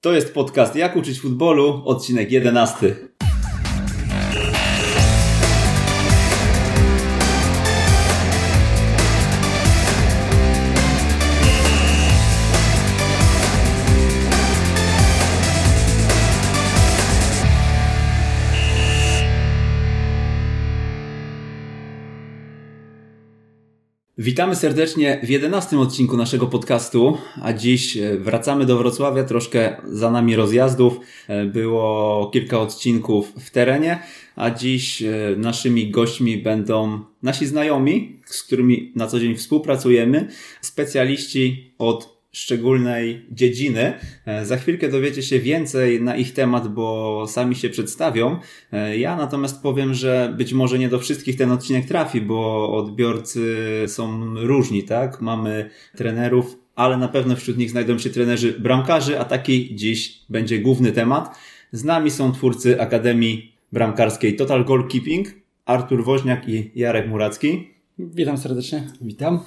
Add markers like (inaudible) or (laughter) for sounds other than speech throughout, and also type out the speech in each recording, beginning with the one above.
To jest podcast Jak uczyć futbolu, odcinek 11. Witamy serdecznie w jedenastym odcinku naszego podcastu, a dziś e, wracamy do Wrocławia, troszkę za nami rozjazdów, e, było kilka odcinków w terenie, a dziś e, naszymi gośćmi będą nasi znajomi, z którymi na co dzień współpracujemy, specjaliści od szczególnej dziedziny. E, za chwilkę dowiecie się więcej na ich temat, bo sami się przedstawią. E, ja natomiast powiem, że być może nie do wszystkich ten odcinek trafi, bo odbiorcy są różni, tak? Mamy trenerów, ale na pewno wśród nich znajdą się trenerzy bramkarzy, a taki dziś będzie główny temat. Z nami są twórcy Akademii Bramkarskiej Total Goalkeeping, Artur Woźniak i Jarek Muracki. Witam serdecznie. Witam.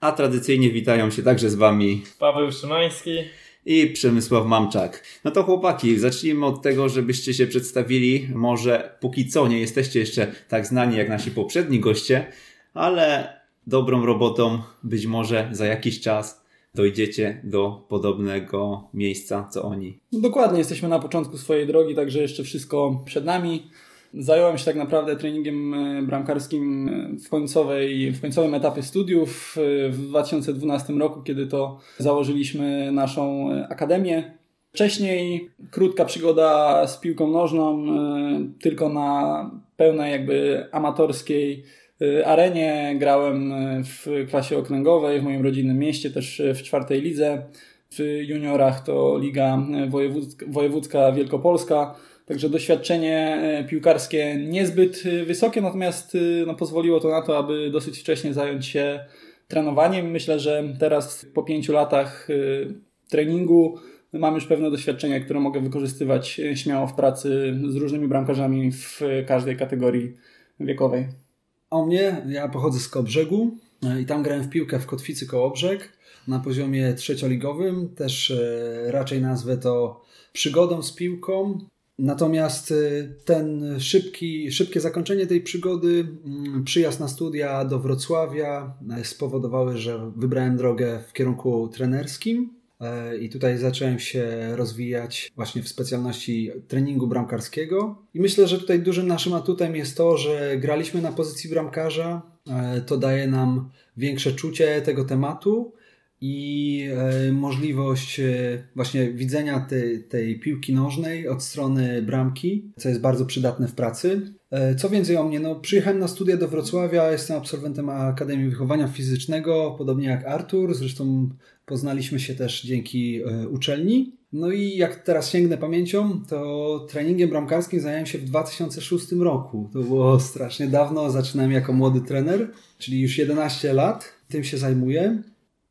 A tradycyjnie witają się także z Wami Paweł Szymański i Przemysław Mamczak. No to chłopaki, zacznijmy od tego, żebyście się przedstawili. Może póki co nie jesteście jeszcze tak znani jak nasi poprzedni goście, ale dobrą robotą być może za jakiś czas dojdziecie do podobnego miejsca co oni. No dokładnie, jesteśmy na początku swojej drogi, także jeszcze wszystko przed nami. Zająłem się tak naprawdę treningiem e, bramkarskim e, w, końcowej, w końcowym etapie studiów e, w 2012 roku, kiedy to założyliśmy naszą akademię. Wcześniej krótka przygoda z piłką nożną, tylko na pełnej jakby amatorskiej arenie. Grałem w klasie okręgowej w moim rodzinnym mieście, też w czwartej lidze. W juniorach to Liga Wojewódzka Wielkopolska. Także doświadczenie e, piłkarskie niezbyt e, wysokie, natomiast e, no, pozwoliło to na to, aby dosyć wcześnie zająć się trenowaniem. Myślę, że teraz po pięciu latach treningu mam już pewne doświadczenia, które mogę wykorzystywać śmiało w pracy z różnymi bramkarzami w każdej kategorii wiekowej. U mnie, ja pochodzę z Kołobrzegu i tam grałem w piłkę w Kotwicy Kołobrzeg na poziomie trzecioligowym. Też raczej nazwę to przygodą z piłką. Natomiast y, ten szybki, szybkie zakończenie tej przygody, mm, przyjazd na studia do Wrocławia e, spowodowały, że wybrałem drogę w kierunku trenerskim e, i tutaj zacząłem się rozwijać właśnie w specjalności treningu bramkarskiego. I myślę, że tutaj dużym naszym atutem jest to, że graliśmy na pozycji bramkarza. E, to daje nam większe czucie tego tematu i e, możliwość e, właśnie widzenia tej, tej piłki nożnej od strony bramki, co jest bardzo przydatne w pracy. E, co więcej o mnie, no przyjechałem na studia do Wrocławia, jestem absolwentem Akademii Wychowania Fizycznego, podobnie jak Artur, zresztą poznaliśmy się też dzięki uczelni. No i jak teraz sięgnę pamięcią, to treningiem bramkarskim zająłem się w 2006 roku. To było strasznie dawno, zaczynałem jako młody trener, czyli już 11 lat tym się zajmuję.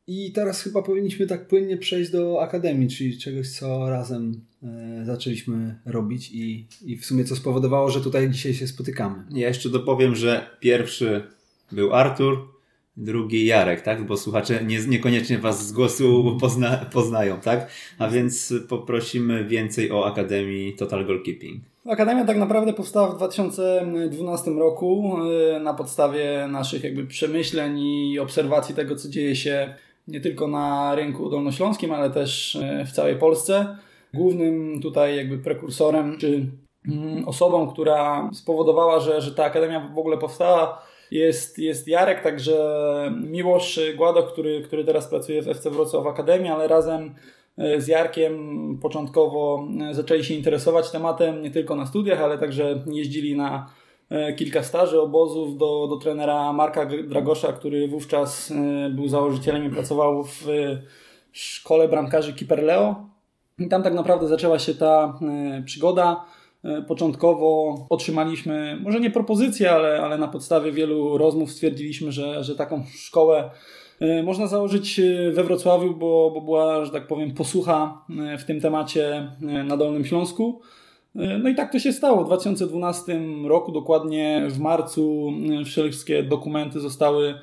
I teraz chyba powinniśmy tak płynnie przejść do akademii, czyli czegoś, co razem e, zaczęliśmy robić i, i w sumie co spowodowało, że tutaj dzisiaj się spotykamy. Ja jeszcze dopowiem, że pierwszy był Artur, drugi Jarek, tak? Bo słuchacze nie, niekoniecznie Was z głosu pozna, poznają, tak? A więc poprosimy więcej o Akademii Total Goalkeeping. Akademia tak naprawdę powstała w 2012 roku e, na podstawie naszych jakby przemyśleń i obserwacji tego, co dzieje się nie tylko na rynku dolnośląskim, ale też e, w całej Polsce. Głównym tutaj jakby prekursorem, czy mm, osobą, która spowodowała, że, że ta akademia w ogóle powstała, jest, jest Jarek, także Miłosz Głado, który, który teraz pracuje w FC Wrocław Akademii, ale razem e, z Jarkiem początkowo e, zaczęli się interesować tematem nie tylko na studiach, ale także jeździli na kilka staży, obozów do, do trenera Marka Dragosza, który wówczas e, był założycielem i pracował w szkole bramkarzy Kiper Leo. I tam tak naprawdę zaczęła się ta e, przygoda. Początkowo otrzymaliśmy, może nie propozycję, ale, ale na podstawie wielu rozmów stwierdziliśmy, że, że taką szkołę można założyć we Wrocławiu, bo, bo była, że tak powiem, posłucha w tym temacie na Dolnym Śląsku. No i tak to się stało. W 2012 roku, dokładnie w marcu, wszystkie dokumenty zostały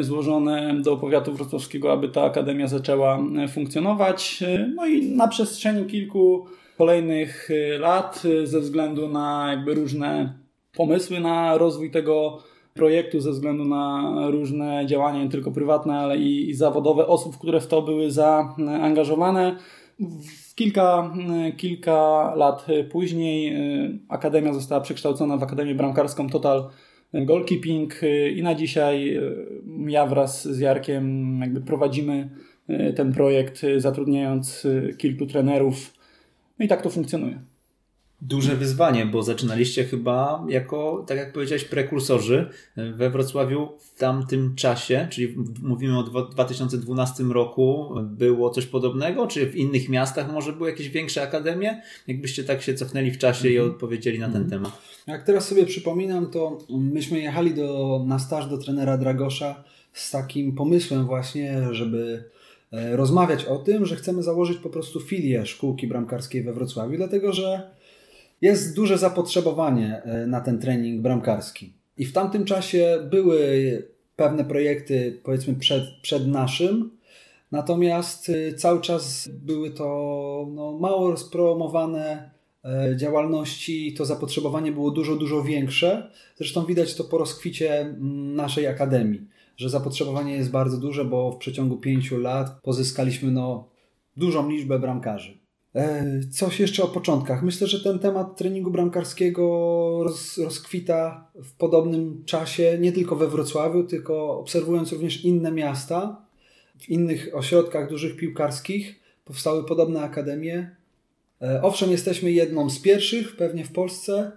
złożone do powiatu wrocławskiego, aby ta akademia zaczęła funkcjonować. No i na przestrzeni kilku kolejnych lat, ze względu na jakby różne pomysły na rozwój tego projektu, ze względu na różne działania, nie tylko prywatne, ale i, i zawodowe osób, które w to były zaangażowane, Kilka, kilka lat później y, Akademia została przekształcona w Akademię Bramkarską Total Goalkeeping y, i na dzisiaj y, ja wraz z Jarkiem jakby prowadzimy ten projekt, zatrudniając kilku trenerów. No i tak to funkcjonuje duże wyzwanie, bo zaczynaliście chyba jako, tak jak powiedziałeś, prekursorzy we Wrocławiu w tamtym czasie, czyli mówimy o 2012 roku, było coś podobnego? Czy w innych miastach może były jakieś większe akademie? Jakbyście tak się cofnęli w czasie i mhm. odpowiedzieli na ten mhm. temat. Jak teraz sobie przypominam, to myśmy jechali do, na staż do trenera Dragosza z takim pomysłem właśnie, żeby e, rozmawiać o tym, że chcemy założyć po prostu filię szkółki bramkarskiej we Wrocławiu, dlatego że jest duże zapotrzebowanie e, na ten trening bramkarski. I w tamtym czasie były pewne projekty, powiedzmy, przed, przed naszym, natomiast e, cały czas były to no, mało rozpromowane e, działalności, to zapotrzebowanie było dużo, dużo większe. Zresztą widać to po rozkwicie naszej akademii, że zapotrzebowanie jest bardzo duże, bo w przeciągu pięciu lat pozyskaliśmy no, dużą liczbę bramkarzy. E, coś jeszcze o początkach. Myślę, że ten temat treningu bramkarskiego roz, rozkwita w podobnym czasie, nie tylko we Wrocławiu, tylko obserwując również inne miasta, w innych ośrodkach dużych piłkarskich powstały podobne akademie. E, owszem, jesteśmy jedną z pierwszych pewnie w Polsce,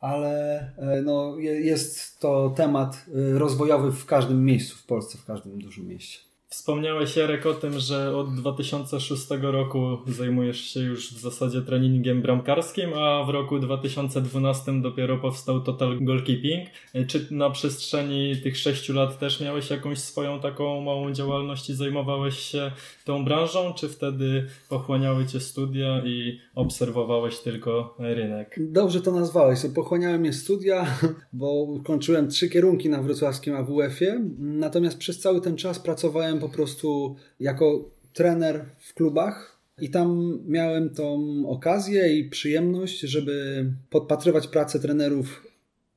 ale e, no, jest to temat rozwojowy w każdym miejscu w Polsce, w każdym dużym mieście. Wspomniałeś Jarek o tym, że od 2006 roku zajmujesz się już w zasadzie treningiem bramkarskim, a w roku 2012 dopiero powstał Total Goalkeeping. Czy na przestrzeni tych sześciu lat też miałeś jakąś swoją taką małą działalność i zajmowałeś się tą branżą, czy wtedy pochłaniały cię studia i obserwowałeś tylko rynek? Dobrze to nazwałeś. Pochłaniałem mnie studia, bo kończyłem trzy kierunki na wrocławskim AWF-ie, natomiast przez cały ten czas pracowałem po prostu jako trener w klubach i tam miałem tą okazję i przyjemność, żeby podpatrywać pracę trenerów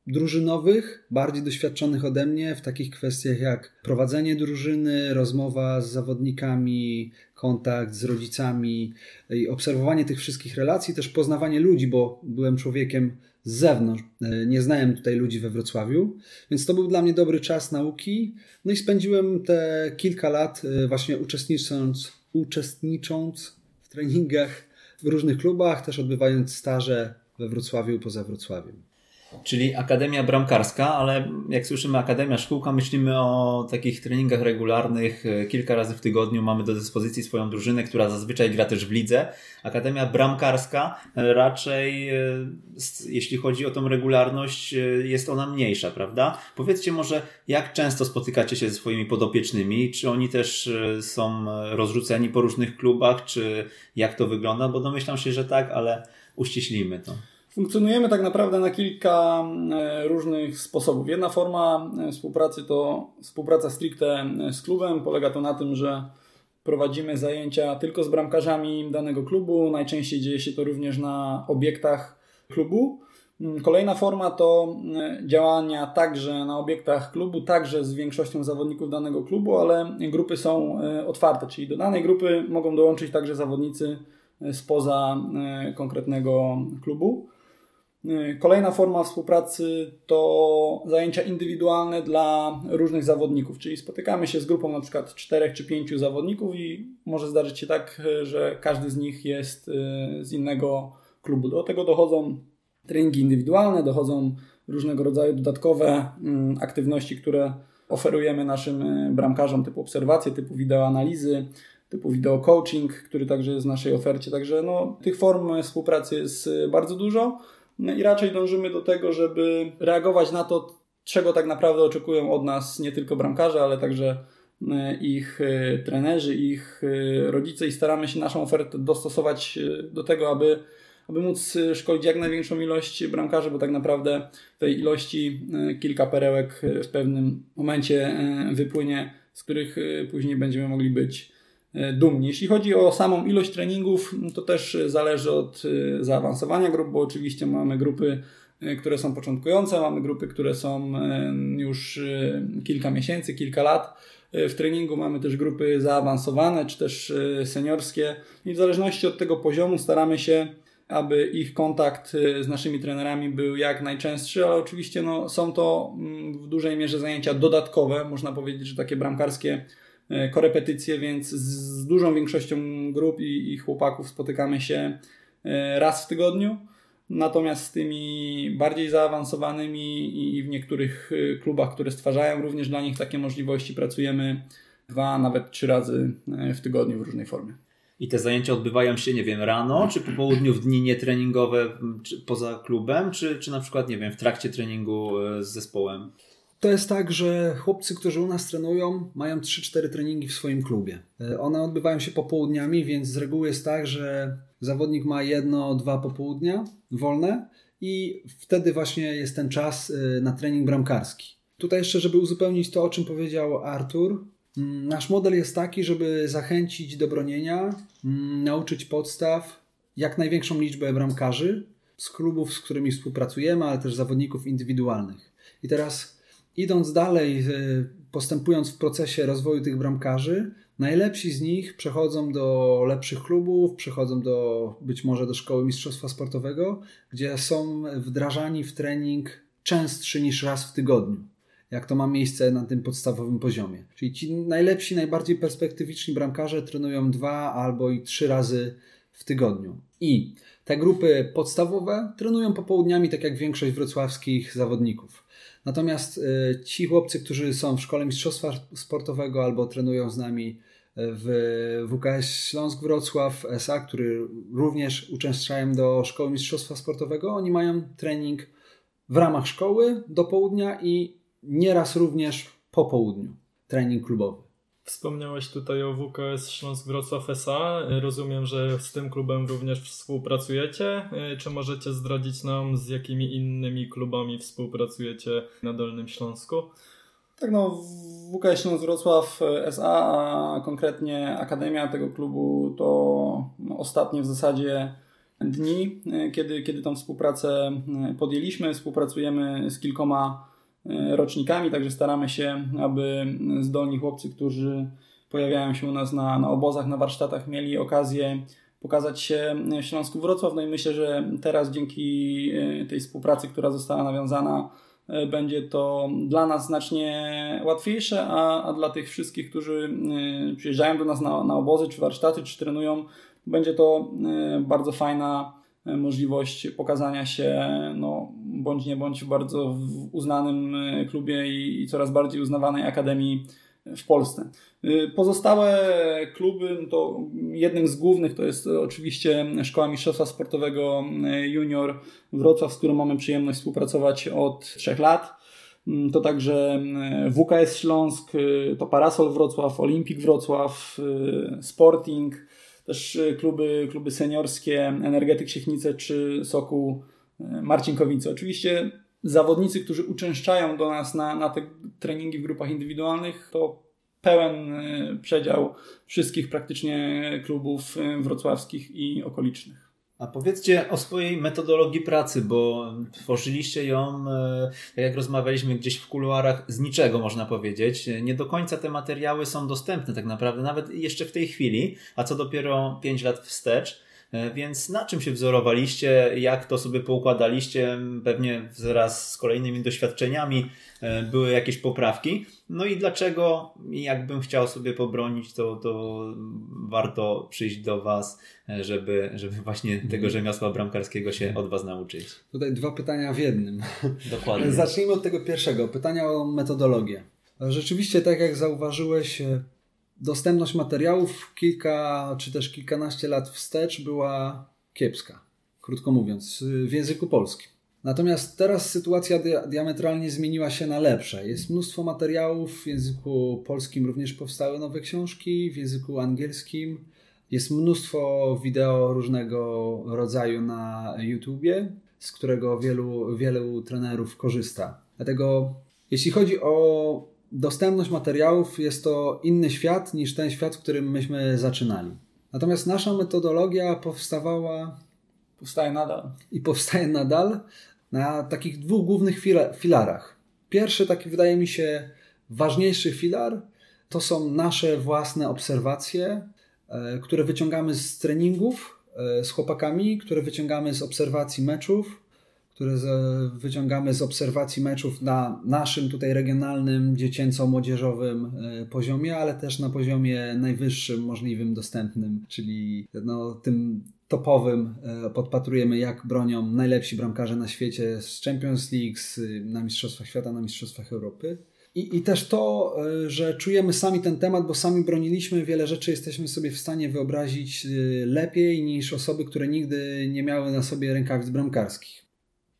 drużynowych, bardziej doświadczonych ode mnie w takich kwestiach jak prowadzenie drużyny, rozmowa z zawodnikami, kontakt z rodzicami i obserwowanie tych wszystkich relacji, też poznawanie ludzi, bo byłem człowiekiem z zewnątrz. E, nie znałem tutaj ludzi we Wrocławiu, więc to był dla mnie dobry czas nauki. No i spędziłem te kilka lat e, właśnie uczestnicząc, uczestnicząc w treningach w różnych klubach, też odbywając staże we Wrocławiu poza Wrocławiem. Czyli Akademia Bramkarska, ale jak słyszymy Akademia Szkółka, myślimy o takich treningach regularnych. Kilka razy w tygodniu mamy do dyspozycji swoją drużynę, która zazwyczaj gra też w lidze. Akademia Bramkarska raczej, e, jeśli chodzi o tą regularność, e, jest ona mniejsza, prawda? Powiedzcie może, jak często spotykacie się ze swoimi podopiecznymi? Czy oni też e, są rozrzuceni po różnych klubach? Czy jak to wygląda? Bo domyślam się, że tak, ale uściślimy to. Funkcjonujemy tak naprawdę na kilka e, różnych sposobów. Jedna forma e, współpracy to współpraca stricte e, z klubem. Polega to na tym, że prowadzimy zajęcia tylko z bramkarzami danego klubu. Najczęściej dzieje się to również na obiektach klubu. Mm, kolejna forma to działania także na obiektach klubu, także z większością zawodników danego klubu, ale grupy są otwarte, czyli do danej grupy mogą dołączyć także zawodnicy spoza konkretnego klubu. Y, kolejna forma współpracy to zajęcia indywidualne dla różnych zawodników, czyli spotykamy się z grupą na przykład czterech czy pięciu zawodników i może zdarzyć się tak, że każdy z nich jest y, z innego klubu. Do tego dochodzą treningi indywidualne, dochodzą różnego rodzaju dodatkowe mm, aktywności, które oferujemy naszym y, bramkarzom typu obserwacje, typu wideoanalizy, typu wideo coaching, który także jest w naszej ofercie. Także no, tych form współpracy jest bardzo dużo. No i raczej dążymy do tego, żeby reagować na to, czego tak naprawdę oczekują od nas nie tylko bramkarze, ale także e, ich e, trenerzy, ich e, rodzice i staramy się naszą ofertę dostosować do tego, aby, aby móc szkolić jak największą ilość bramkarzy, bo tak naprawdę tej ilości kilka perełek w pewnym momencie wypłynie, z których później będziemy mogli być dumni. Jeśli chodzi o samą ilość treningów, to też zależy od zaawansowania grup, bo oczywiście mamy grupy E, które są początkujące, mamy grupy, które są e, już e, kilka miesięcy, kilka lat. W treningu, mamy też grupy zaawansowane czy też seniorskie. I w zależności od tego poziomu staramy się aby ich kontakt z naszymi trenerami był jak najczęstszy, ale oczywiście no, są to mm, w dużej mierze zajęcia dodatkowe, można powiedzieć, że takie bramkarskie korepetycje, więc z dużą większością grup i, i chłopaków spotykamy się raz w tygodniu. Natomiast z tymi bardziej zaawansowanymi i w niektórych y, klubach, które stwarzają również dla nich takie możliwości, pracujemy dwa, nawet trzy razy w tygodniu w różnej formie. I te zajęcia odbywają się, nie wiem, rano, czy po południu w dni nietreningowe poza klubem, czy, czy na przykład, nie wiem, w trakcie treningu z zespołem? To jest tak, że chłopcy, którzy u nas trenują, mają 3-4 treningi w swoim klubie. One odbywają się popołudniami, więc z reguły jest tak, że zawodnik ma jedno, dwa popołudnia wolne i wtedy właśnie jest ten czas y, na trening bramkarski. Tutaj jeszcze, żeby uzupełnić to, o czym powiedział Artur, mm, nasz model jest taki, żeby zachęcić do bronienia, mm, nauczyć podstaw, jak największą liczbę bramkarzy z klubów, z którymi współpracujemy, ale też zawodników indywidualnych. I teraz idąc dalej, y, postępując w procesie rozwoju tych bramkarzy, Najlepsi z nich przechodzą do lepszych klubów, przechodzą do być może do szkoły mistrzostwa sportowego, gdzie są wdrażani w trening częstszy niż raz w tygodniu, jak to ma miejsce na tym podstawowym poziomie. Czyli ci najlepsi, najbardziej perspektywiczni bramkarze trenują dwa albo i trzy razy w tygodniu. I te grupy podstawowe trenują popołudniami, tak jak większość wrocławskich zawodników. Natomiast y, ci chłopcy, którzy są w szkole mistrzostwa sportowego albo trenują z nami w WKS Śląsk Wrocław SA, który również uczęszczają do Szkoły Mistrzostwa Sportowego. Oni mają trening w ramach szkoły do południa i nieraz również po południu. Trening klubowy. Wspomniałeś tutaj o WKS Śląsk Wrocław SA. Rozumiem, że z tym klubem również współpracujecie. Czy możecie zdradzić nam, z jakimi innymi klubami współpracujecie na Dolnym Śląsku? Tak, no, WKS Śląsk Wrocław e, SA, a konkretnie Akademia tego klubu to no, ostatnie w zasadzie dni, e, kiedy, kiedy tą współpracę e, podjęliśmy. Współpracujemy z kilkoma rocznikami, także staramy się, aby zdolni chłopcy, którzy pojawiają się u nas na, na obozach, na warsztatach, mieli okazję pokazać się w Śląsku Wrocław. No i myślę, że teraz dzięki tej współpracy, która została nawiązana, E, będzie to dla nas znacznie łatwiejsze, a, a dla tych wszystkich, którzy e, przyjeżdżają do nas na, na obozy, czy warsztaty, czy trenują, będzie to e, bardzo fajna możliwość pokazania się, no, bądź nie bądź w bardzo uznanym klubie i, i coraz bardziej uznawanej akademii w Polsce. Y, pozostałe kluby, no to jednym z głównych to jest oczywiście Szkoła Mistrzostwa Sportowego Junior Wrocław, z którą mamy przyjemność współpracować od trzech lat. Mm, to także WKS Śląsk, to Parasol Wrocław, Olimpik Wrocław, Sporting, też kluby, kluby seniorskie, Energetyk Siechnice czy Soku Marcinkowice. Oczywiście zawodnicy, którzy uczęszczają do nas na, na te treningi w grupach indywidualnych, to pełen y, przedział wszystkich praktycznie klubów y, wrocławskich i okolicznych. A powiedzcie o swojej metodologii pracy, bo tworzyliście ją, y, tak jak rozmawialiśmy gdzieś w kuluarach, z niczego można powiedzieć. Nie do końca te materiały są dostępne tak naprawdę, nawet jeszcze w tej chwili, a co dopiero 5 lat wstecz. E, więc na czym się wzorowaliście, jak to sobie poukładaliście? Pewnie wraz z kolejnymi doświadczeniami e, były jakieś poprawki. No i dlaczego, jakbym chciał sobie pobronić, to, to warto przyjść do Was, e, żeby, żeby właśnie tego mhm. rzemiosła bramkarskiego się od Was nauczyć. Tutaj dwa pytania w jednym. Dokładnie. (laughs) Zacznijmy od tego pierwszego, pytania o metodologię. Rzeczywiście, tak jak zauważyłeś, dostępność materiałów kilka czy też kilkanaście lat wstecz była kiepska, krótko mówiąc, w języku polskim. Natomiast teraz sytuacja diametralnie zmieniła się na lepsze. Jest mnóstwo materiałów, w języku polskim również powstały nowe książki, w języku angielskim Jest mnóstwo wideo różnego rodzaju na YouTubie, z którego wielu, wielu trenerów korzysta. Dlatego jeśli chodzi o dostępność materiałów, jest to inny świat niż ten świat, w którym myśmy zaczynali. Natomiast nasza metodologia powstawała. Powstaje nadal. I powstaje nadal na takich dwóch głównych filarach. Pierwszy, taki wydaje mi się ważniejszy filar, to są nasze własne obserwacje, e, które wyciągamy z treningów e, z chłopakami, które wyciągamy z obserwacji meczów, które wyciągamy z obserwacji meczów na naszym tutaj regionalnym, dziecięco-młodzieżowym e, poziomie, ale też na poziomie najwyższym możliwym, dostępnym, czyli no, tym topowym podpatrujemy, jak bronią najlepsi bramkarze na świecie z Champions League, na Mistrzostwach Świata, na Mistrzostwach Europy. I, I też to, e, że czujemy sami ten temat, bo sami broniliśmy, wiele rzeczy jesteśmy sobie w stanie wyobrazić e, lepiej niż osoby, które nigdy nie miały na sobie rękawic bramkarskich.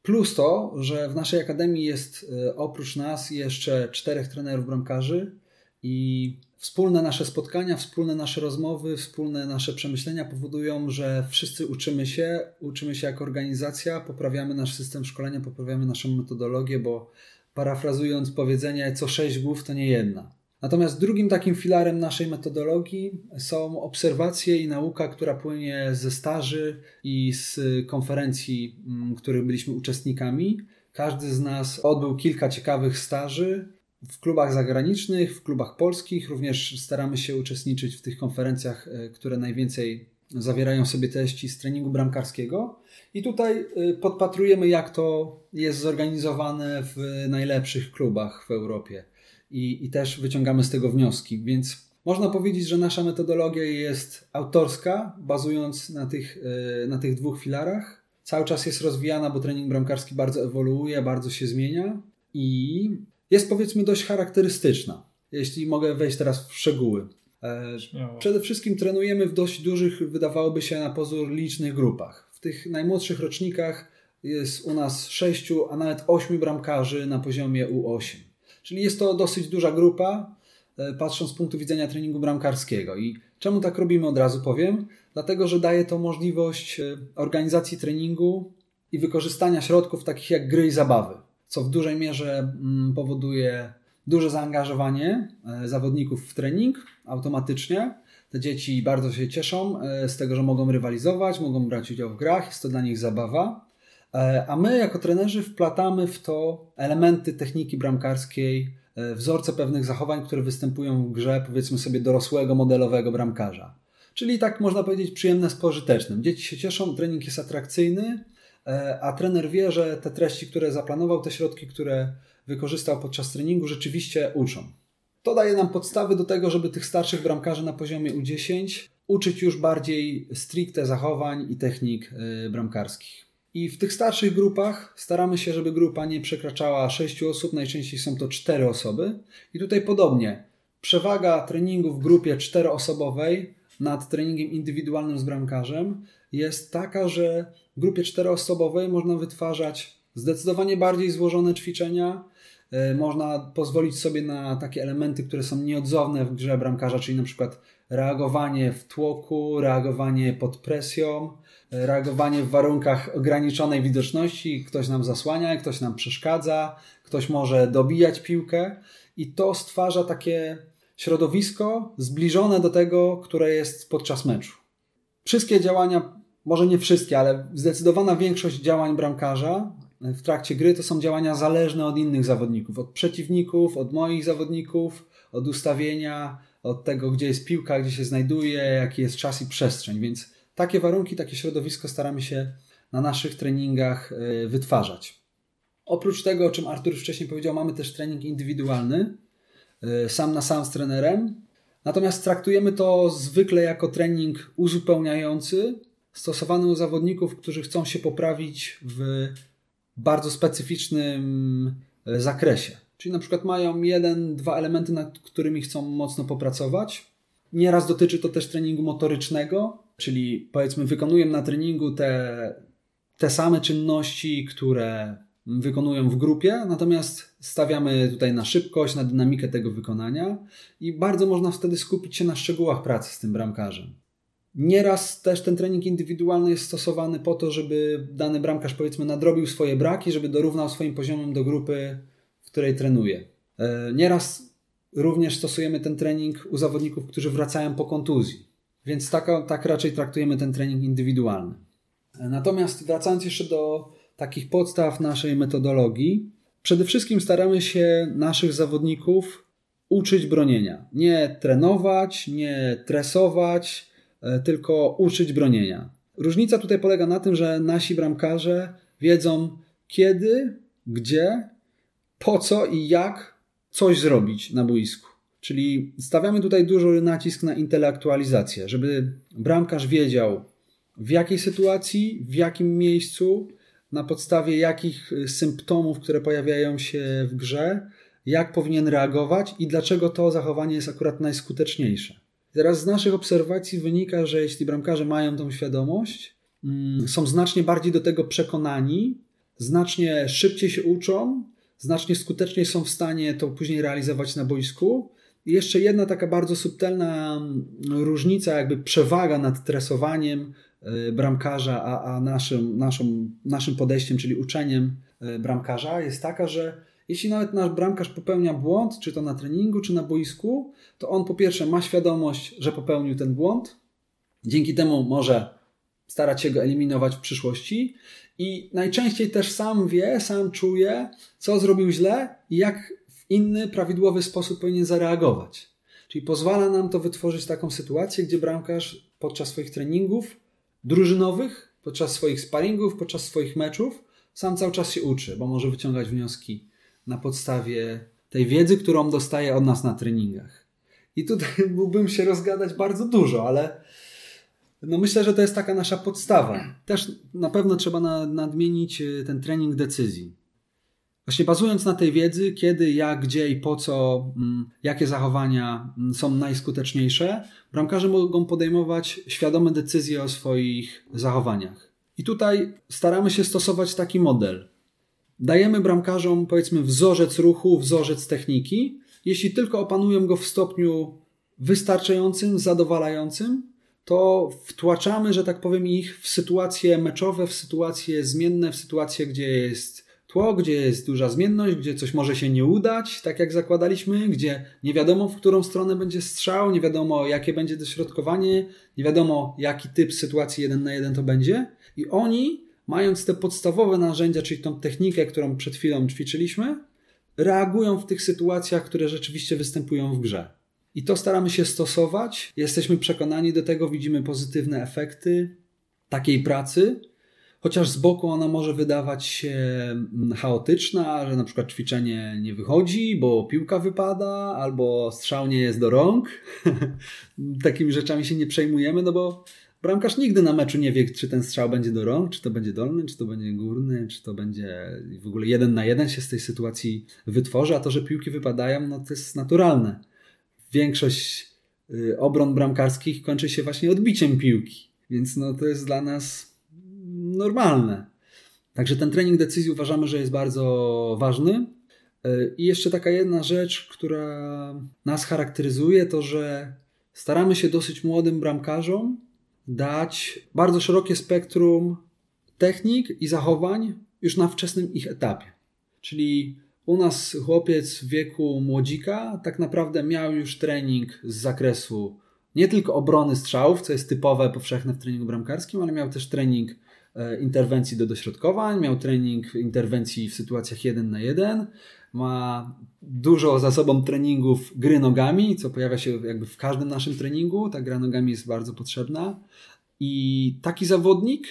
Plus to, że w naszej akademii jest e, oprócz nas jeszcze czterech trenerów bramkarzy i wspólne nasze spotkania, wspólne nasze rozmowy, wspólne nasze przemyślenia powodują, że wszyscy uczymy się, uczymy się jako organizacja, poprawiamy nasz system szkolenia, poprawiamy naszą metodologię, bo parafrazując powiedzenie, co sześć głów to nie jedna. Natomiast drugim takim filarem naszej metodologii są obserwacje i nauka, która płynie ze staży i z konferencji, mm, których byliśmy uczestnikami. Każdy z nas odbył kilka ciekawych staży w klubach zagranicznych, w klubach polskich. Również staramy się uczestniczyć w tych konferencjach, e, które najwięcej zawierają sobie treści z treningu bramkarskiego. I tutaj y, podpatrujemy, jak to jest zorganizowane w najlepszych klubach w Europie. I, I też wyciągamy z tego wnioski. Więc można powiedzieć, że nasza metodologia jest autorska, bazując na tych, y, na tych dwóch filarach. Cały czas jest rozwijana, bo trening bramkarski bardzo ewoluuje, bardzo się zmienia i jest powiedzmy dość charakterystyczna. Jeśli mogę wejść teraz w szczegóły. E, Śmiało. Przede wszystkim trenujemy w dość dużych, wydawałoby się na pozór licznych grupach. W tych najmłodszych rocznikach jest u nas sześciu, a nawet ośmiu bramkarzy na poziomie U8. Czyli jest to dosyć duża grupa, e, patrząc z punktu widzenia treningu bramkarskiego. I czemu tak robimy, od razu powiem. Dlatego, że daje to możliwość e, organizacji treningu i wykorzystania środków takich jak gry i zabawy, co w dużej mierze mm, powoduje duże zaangażowanie e, zawodników w trening automatycznie. Te dzieci bardzo się cieszą z tego, że mogą rywalizować, mogą brać udział w grach, jest to dla nich zabawa. E, a my, jako trenerzy, wplatamy w to elementy techniki bramkarskiej, wzorce pewnych zachowań, które występują w grze, powiedzmy sobie, dorosłego, modelowego bramkarza. Czyli tak można powiedzieć, przyjemne z pożytecznym. Dzieci się cieszą, trening jest atrakcyjny, a trener wie, że te treści, które zaplanował, te środki, które wykorzystał podczas treningu, rzeczywiście uczą. To daje nam podstawy do tego, żeby tych starszych bramkarzy na poziomie U10 uczyć już bardziej stricte zachowań i technik bramkarskich. I w tych starszych grupach staramy się, żeby grupa nie przekraczała 6 osób, najczęściej są to 4 osoby. I tutaj podobnie, przewaga treningu w grupie 4-osobowej nad treningiem indywidualnym z bramkarzem jest taka, że w grupie 4-osobowej można wytwarzać zdecydowanie bardziej złożone ćwiczenia, E, można pozwolić sobie na takie elementy, które są nieodzowne w grze bramkarza, czyli na przykład reagowanie w tłoku, reagowanie pod presją, reagowanie w warunkach ograniczonej widoczności. Ktoś nam zasłania, ktoś nam przeszkadza, ktoś może dobijać piłkę i to stwarza takie środowisko zbliżone do tego, które jest podczas meczu. Wszystkie działania, może nie wszystkie, ale zdecydowana większość działań bramkarza w trakcie gry to są działania zależne od innych zawodników, od przeciwników, od moich zawodników, od ustawienia, od tego, gdzie jest piłka, gdzie się znajduje, jaki jest czas i przestrzeń. Więc takie warunki, takie środowisko staramy się na naszych treningach e, wytwarzać. Oprócz tego, o czym Artur wcześniej powiedział, mamy też trening indywidualny, e, sam na sam z trenerem. Natomiast traktujemy to zwykle jako trening uzupełniający, stosowany u zawodników, którzy chcą się poprawić w bardzo specyficznym e, zakresie. Czyli na przykład mają jeden, dwa elementy, nad którymi chcą mocno popracować. Nieraz dotyczy to też treningu motorycznego, czyli powiedzmy wykonuję na treningu te, te same czynności, które wykonują w grupie, natomiast stawiamy tutaj na szybkość, na dynamikę tego wykonania i bardzo można wtedy skupić się na szczegółach pracy z tym bramkarzem. Nieraz też ten trening indywidualny jest stosowany po to, żeby dany bramkarz powiedzmy nadrobił swoje braki, żeby dorównał swoim poziomem do grupy, w której trenuje. E, nieraz również stosujemy ten trening u zawodników, którzy wracają po kontuzji. Więc tak, tak raczej traktujemy ten trening indywidualny. Natomiast wracając jeszcze do takich podstaw naszej metodologii, przede wszystkim staramy się naszych zawodników uczyć bronienia. Nie trenować, nie tresować, e, tylko uczyć bronienia. Różnica tutaj polega na tym, że nasi bramkarze wiedzą kiedy, gdzie, po co i jak coś zrobić na boisku. Czyli stawiamy tutaj duży nacisk na intelektualizację, żeby bramkarz wiedział w jakiej sytuacji, w jakim miejscu, na podstawie jakich symptomów, które pojawiają się w grze, jak powinien reagować i dlaczego to zachowanie jest akurat najskuteczniejsze. Teraz z naszych obserwacji wynika, że jeśli bramkarze mają tą świadomość, mm, są znacznie bardziej do tego przekonani, znacznie szybciej się uczą, znacznie skuteczniej są w stanie to później realizować na boisku. Jeszcze jedna taka bardzo subtelna mm, różnica, jakby przewaga nad tresowaniem y, bramkarza, a, a naszym, naszym, podejściem, czyli uczeniem y, bramkarza, jest taka, że jeśli nawet nasz bramkarz popełnia błąd, czy to na treningu, czy na boisku, to on po pierwsze ma świadomość, że popełnił ten błąd, dzięki temu może starać się go eliminować w przyszłości. I najczęściej też sam wie, sam czuje, co zrobił źle i jak inny, prawidłowy sposób powinien zareagować. Czyli pozwala nam to wytworzyć taką sytuację, gdzie bramkarz podczas swoich treningów drużynowych, podczas swoich sparingów, podczas swoich meczów sam cały czas się uczy, bo może wyciągać wnioski na podstawie tej wiedzy, którą dostaje od nas na treningach. I tutaj (laughs) mógłbym się rozgadać bardzo dużo, ale no myślę, że to jest taka nasza podstawa. Też na pewno trzeba nadmienić y, ten trening decyzji. Właśnie bazując na tej wiedzy, kiedy, jak, gdzie i po co, mm, jakie zachowania mm, są najskuteczniejsze, bramkarze mogą podejmować świadome decyzje o swoich zachowaniach. I tutaj staramy się stosować taki model. Dajemy bramkarzom, powiedzmy, wzorzec ruchu, wzorzec techniki. Jeśli tylko opanują go w stopniu wystarczającym, zadowalającym, to wtłaczamy, że tak powiem, ich w sytuacje meczowe, w sytuacje zmienne, w sytuacje, gdzie jest tło, gdzie jest duża zmienność, gdzie coś może się nie udać, tak jak zakładaliśmy, gdzie nie wiadomo, w którą stronę będzie strzał, nie wiadomo, jakie będzie dośrodkowanie, nie wiadomo, jaki typ sytuacji jeden na jeden to będzie. I oni, mając te podstawowe narzędzia, czyli tą technikę, którą przed chwilą ćwiczyliśmy, reagują w tych sytuacjach, które rzeczywiście występują w grze. I to staramy się stosować. Jesteśmy przekonani do tego, widzimy pozytywne efekty takiej pracy, chociaż z boku ona może wydawać się mm, chaotyczna, że na przykład ćwiczenie nie wychodzi, bo piłka wypada, albo strzał nie jest do rąk. (laughs) Takimi rzeczami się nie przejmujemy, no bo bramkarz nigdy na meczu nie wie, czy ten strzał będzie do rąk, czy to będzie dolny, czy to będzie górny, czy to będzie w ogóle jeden na jeden się z tej sytuacji wytworzy, a to, że piłki wypadają, no to jest naturalne większość y, obron bramkarskich kończy się właśnie odbiciem piłki. Więc no, to jest dla nas normalne. Także ten trening decyzji uważamy, że jest bardzo ważny. Y, I jeszcze taka jedna rzecz, która nas charakteryzuje, to że staramy się dosyć młodym bramkarzom dać bardzo szerokie spektrum technik i zachowań już na wczesnym ich etapie. Czyli u nas chłopiec w wieku młodzika tak naprawdę miał już trening z zakresu nie tylko obrony strzałów, co jest typowe, powszechne w treningu bramkarskim, ale miał też trening e, interwencji do dośrodkowań, miał trening interwencji w sytuacjach 1 na 1, ma dużo za sobą treningów gry nogami, co pojawia się jakby w każdym naszym treningu. Ta gra nogami jest bardzo potrzebna. I taki zawodnik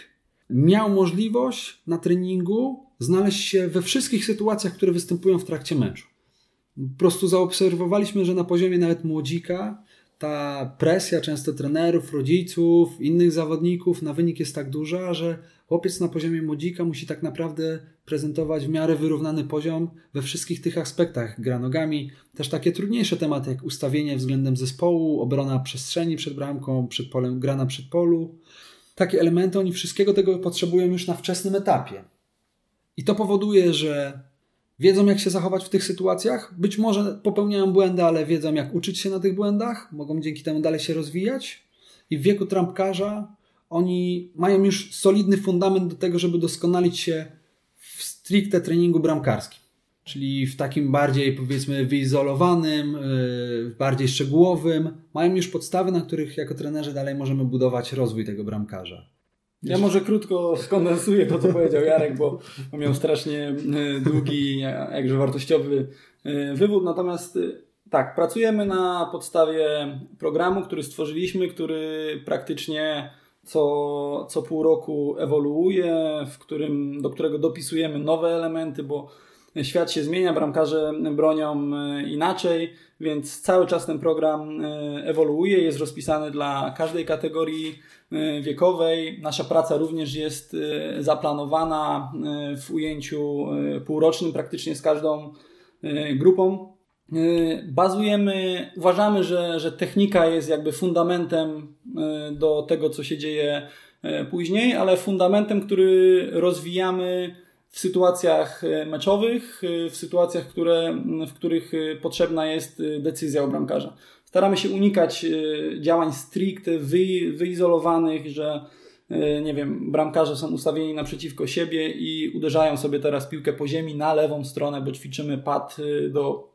miał możliwość na treningu znaleźć się we wszystkich sytuacjach, które występują w trakcie meczu. Po prostu zaobserwowaliśmy, że na poziomie nawet młodzika ta presja często trenerów, rodziców, innych zawodników na wynik jest tak duża, że chłopiec na poziomie młodzika musi tak naprawdę prezentować w miarę wyrównany poziom we wszystkich tych aspektach. Gra nogami, też takie trudniejsze tematy jak ustawienie względem zespołu, obrona przestrzeni przed bramką, przed polem, gra na przedpolu. Takie elementy, oni wszystkiego tego potrzebują już na wczesnym etapie. I to powoduje, że wiedzą, jak się zachować w tych sytuacjach. Być może popełniają błędy, ale wiedzą, jak uczyć się na tych błędach, mogą dzięki temu dalej się rozwijać. i w wieku trampkarza oni mają już solidny fundament do tego, żeby doskonalić się w stricte treningu bramkarskim. Czyli w takim bardziej powiedzmy wyizolowanym, yy, bardziej szczegółowym. Mają już podstawy, na których jako trenerzy dalej możemy budować rozwój tego bramkarza. Ja może krótko skondensuję to, co powiedział Jarek, bo miał strasznie y, długi, jakże wartościowy y, wywód. Natomiast y, tak, pracujemy na podstawie programu, który stworzyliśmy, który praktycznie co, co pół roku ewoluuje, w którym, do którego dopisujemy nowe elementy, bo świat się zmienia, bramkarze bronią inaczej, więc cały czas ten program ewoluuje, jest rozpisany dla każdej kategorii E, wiekowej. Nasza praca również jest e, zaplanowana w ujęciu półrocznym praktycznie z każdą grupą. Bazujemy, uważamy, że, że technika jest jakby fundamentem do tego, co się dzieje później, ale fundamentem, który rozwijamy w sytuacjach meczowych, w sytuacjach, które, w których potrzebna jest decyzja bramkarza. Staramy się unikać e, działań stricte wy, wyizolowanych, że e, nie wiem, bramkarze są ustawieni naprzeciwko siebie i uderzają sobie teraz piłkę po ziemi na lewą stronę, bo ćwiczymy pad e, do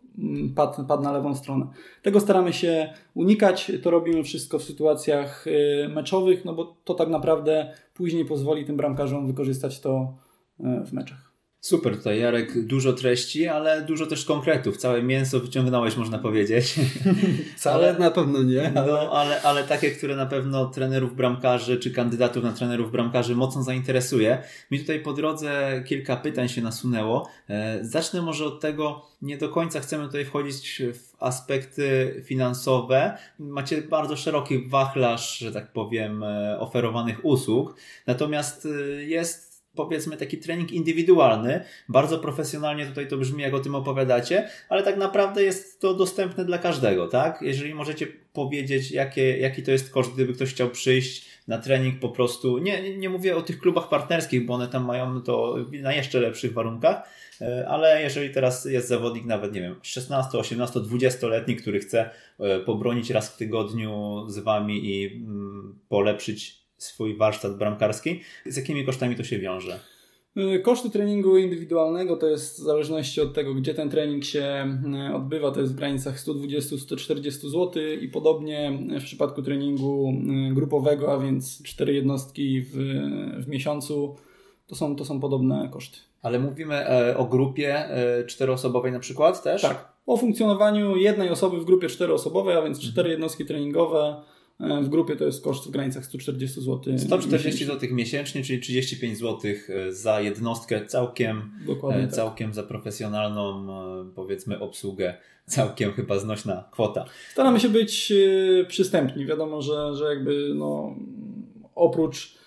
pad, pad na lewą stronę. Tego staramy się unikać. To robimy wszystko w sytuacjach meczowych, no bo to tak naprawdę później pozwoli tym bramkarzom wykorzystać to w meczach. Super tutaj, Jarek. Dużo treści, ale dużo też konkretów. Całe mięso wyciągnąłeś, można powiedzieć. (laughs) Całe ale, na pewno nie. Ale... No, ale, ale takie, które na pewno trenerów bramkarzy, czy kandydatów na trenerów bramkarzy mocno zainteresuje. Mi tutaj po drodze kilka pytań się nasunęło. E, zacznę może od tego, nie do końca chcemy tutaj wchodzić w aspekty finansowe. Macie bardzo szeroki wachlarz, że tak powiem, e, oferowanych usług. Natomiast e, jest powiedzmy taki trening indywidualny. Bardzo profesjonalnie tutaj to brzmi, jak o tym opowiadacie, ale tak naprawdę jest to dostępne dla każdego, tak? Jeżeli możecie powiedzieć, jakie, jaki to jest koszt, gdyby ktoś chciał przyjść na trening po prostu, nie, nie mówię o tych klubach partnerskich, bo one tam mają to na jeszcze lepszych warunkach, e, ale jeżeli teraz jest zawodnik nawet, nie wiem, 16, 18, 20-letni, który chce e, pobronić raz w tygodniu z Wami i mm, polepszyć swój warsztat bramkarski. Z jakimi kosztami to się wiąże? Y, koszty treningu indywidualnego to jest w zależności od tego, gdzie ten trening się y, odbywa, to jest w granicach 120-140 zł i podobnie w przypadku treningu y, grupowego, a więc 4 jednostki w, w miesiącu, to są, to są podobne koszty. Ale mówimy e, o grupie e, czteroosobowej na przykład też? Tak. O funkcjonowaniu jednej osoby w grupie czteroosobowej, a więc cztery mhm. jednostki treningowe w grupie to jest koszt w granicach 140 zł. 140 zł miesięcznie, czyli 35 zł e, za jednostkę, całkiem, Dokładnie e, tak. całkiem tak. za profesjonalną, powiedzmy, obsługę. Całkiem chyba znośna kwota. Staramy się być przystępni. Wiadomo, że, że jakby no, oprócz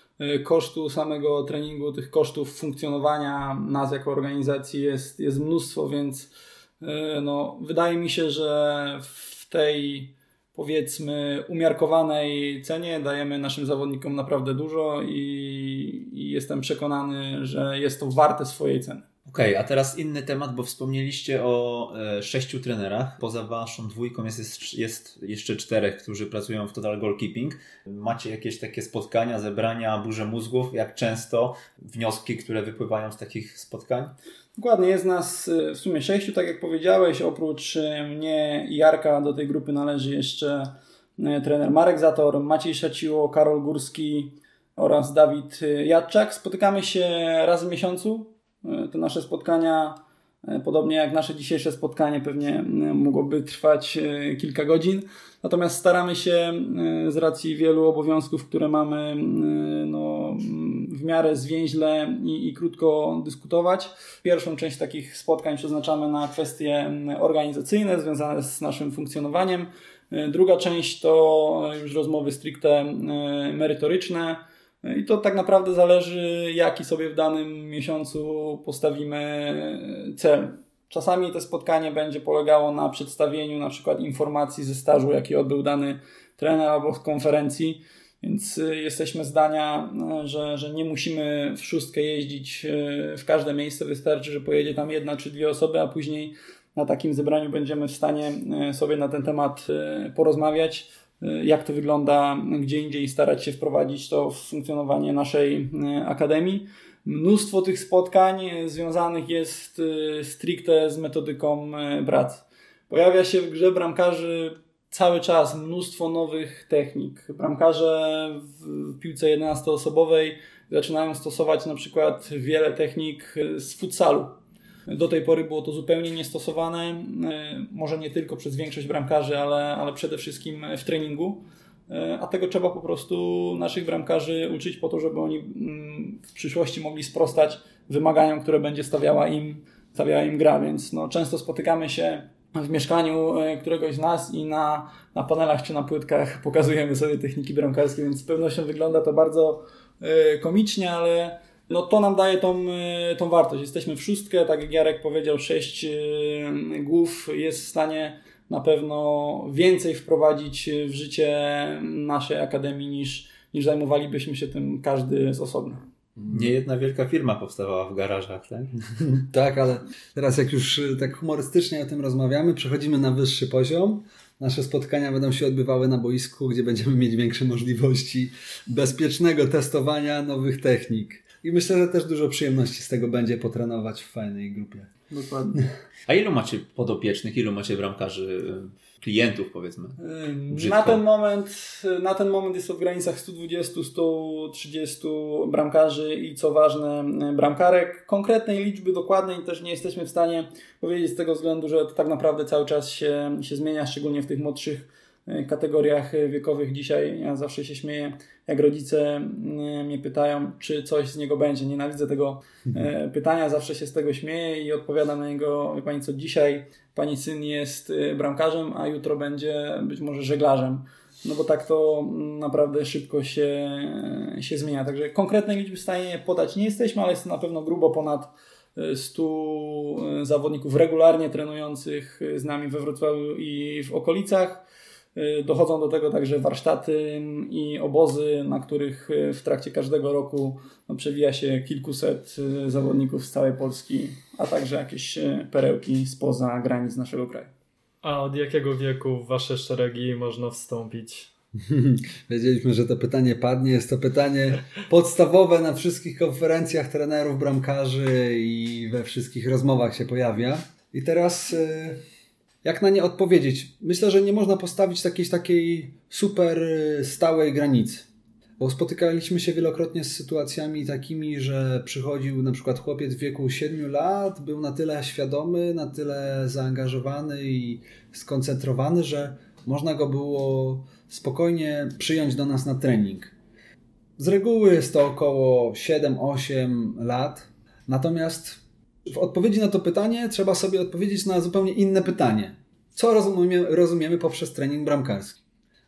kosztu samego treningu, tych kosztów funkcjonowania nas jako organizacji jest, jest mnóstwo, więc no, wydaje mi się, że w tej powiedzmy umiarkowanej cenie dajemy naszym zawodnikom naprawdę dużo i, i jestem przekonany, że jest to warte swojej ceny. Okej, okay, a teraz inny temat, bo wspomnieliście o e, sześciu trenerach. Poza waszą dwójką jest, jest, jest, jeszcze czterech, którzy pracują w Total Goalkeeping. Macie jakieś takie spotkania, zebrania, burze mózgów? Jak często? Wnioski, które wypływają z takich spotkań? Dokładnie, jest nas y, w sumie sześciu, tak jak powiedziałeś. Oprócz y, mnie i Jarka do tej grupy należy jeszcze y, trener Marek Zator, Maciej Szaciło, Karol Górski oraz Dawid Jadczak. Spotykamy się raz w miesiącu. Te nasze spotkania, podobnie jak nasze dzisiejsze spotkanie, pewnie mogłoby trwać kilka godzin. Natomiast staramy się z racji wielu obowiązków, które mamy, no, w miarę zwięźle i, i krótko dyskutować. Pierwszą część takich spotkań przeznaczamy na kwestie organizacyjne związane z naszym funkcjonowaniem. Druga część to już rozmowy stricte merytoryczne. I to tak naprawdę zależy, jaki sobie w danym miesiącu postawimy cel. Czasami to spotkanie będzie polegało na przedstawieniu na przykład informacji ze stażu, jaki odbył dany trener albo z konferencji. Więc y, jesteśmy zdania, y, że, że nie musimy w szóstkę jeździć y, w każde miejsce. Wystarczy, że pojedzie tam jedna czy dwie osoby, a później na takim zebraniu będziemy w stanie sobie na ten temat porozmawiać. Jak to wygląda gdzie indziej starać się wprowadzić to w funkcjonowanie naszej akademii. Mnóstwo tych spotkań związanych jest stricte z metodyką pracy. Pojawia się w grze bramkarzy cały czas mnóstwo nowych technik. Bramkarze w piłce 11-osobowej zaczynają stosować na przykład wiele technik z futsalu. Do tej pory było to zupełnie niestosowane, e, może nie tylko przez większość bramkarzy, ale, ale przede wszystkim w treningu. E, a tego trzeba po prostu naszych bramkarzy uczyć po to, żeby oni mm, w przyszłości mogli sprostać wymaganiom, które będzie stawiała im, stawiała im gra. Więc no, często spotykamy się w mieszkaniu e, któregoś z nas i na, na panelach czy na płytkach (laughs) pokazujemy sobie techniki bramkarskie, więc z pewnością wygląda to bardzo komicznie, ale no to nam daje tą, e, tą wartość. Jesteśmy w szóstkę, tak jak Jarek powiedział, sześć głów jest w stanie na pewno więcej wprowadzić w życie naszej akademii niż, niż zajmowalibyśmy się tym każdy z osobna. Nie jedna wielka firma powstawała w garażach, tak? (laughs) tak, ale teraz jak już y, tak humorystycznie o tym rozmawiamy, przechodzimy na wyższy poziom. Nasze spotkania będą się odbywały na boisku, gdzie będziemy mieć większe możliwości bezpiecznego testowania nowych technik. I myślę, że też dużo przyjemności z tego będzie potrenować w fajnej grupie. Dokładnie. A ilu macie podopiecznych, ilu macie bramkarzy klientów, powiedzmy. Na ten, moment, na ten moment jest to w granicach 120-130 bramkarzy i co ważne, bramkarek. Konkretnej liczby dokładnej też nie jesteśmy w stanie powiedzieć z tego względu, że to tak naprawdę cały czas się, się zmienia, szczególnie w tych młodszych kategoriach wiekowych dzisiaj. Ja zawsze się śmieję, jak rodzice e, mnie pytają, czy coś z niego będzie. Nienawidzę tego e, mhm. pytania, zawsze się z tego śmieję i odpowiadam na niego, wie Pani co, dzisiaj Pani syn jest bramkarzem, a jutro będzie być może żeglarzem. No bo tak to mm, naprawdę szybko się, się zmienia. Także konkretnej liczby w stanie podać nie jesteśmy, ale jest to na pewno grubo ponad 100 zawodników regularnie trenujących z nami we Wrocławiu i w okolicach. Y, dochodzą do tego także warsztaty i obozy, na których y, w trakcie każdego roku no, przewija się kilkuset y, zawodników z całej Polski, a także jakieś perełki spoza granic naszego kraju. A od jakiego wieku w Wasze szeregi można wstąpić? (laughs) Wiedzieliśmy, że to pytanie padnie. Jest to pytanie podstawowe na wszystkich konferencjach trenerów, bramkarzy i we wszystkich rozmowach się pojawia. I teraz jak na nie odpowiedzieć? Myślę, że nie można postawić jakiejś takiej super y, stałej granicy. Bo spotykaliśmy się wielokrotnie z sytuacjami takimi, że przychodził na przykład chłopiec w wieku 7 lat, był na tyle świadomy, na tyle zaangażowany i skoncentrowany, że można go było spokojnie przyjąć do nas na trening. Z reguły jest to około 7-8 lat. Natomiast w odpowiedzi na to pytanie trzeba sobie odpowiedzieć na zupełnie inne pytanie. Co rozumiemy, rozumiemy poprzez trening bramkarski?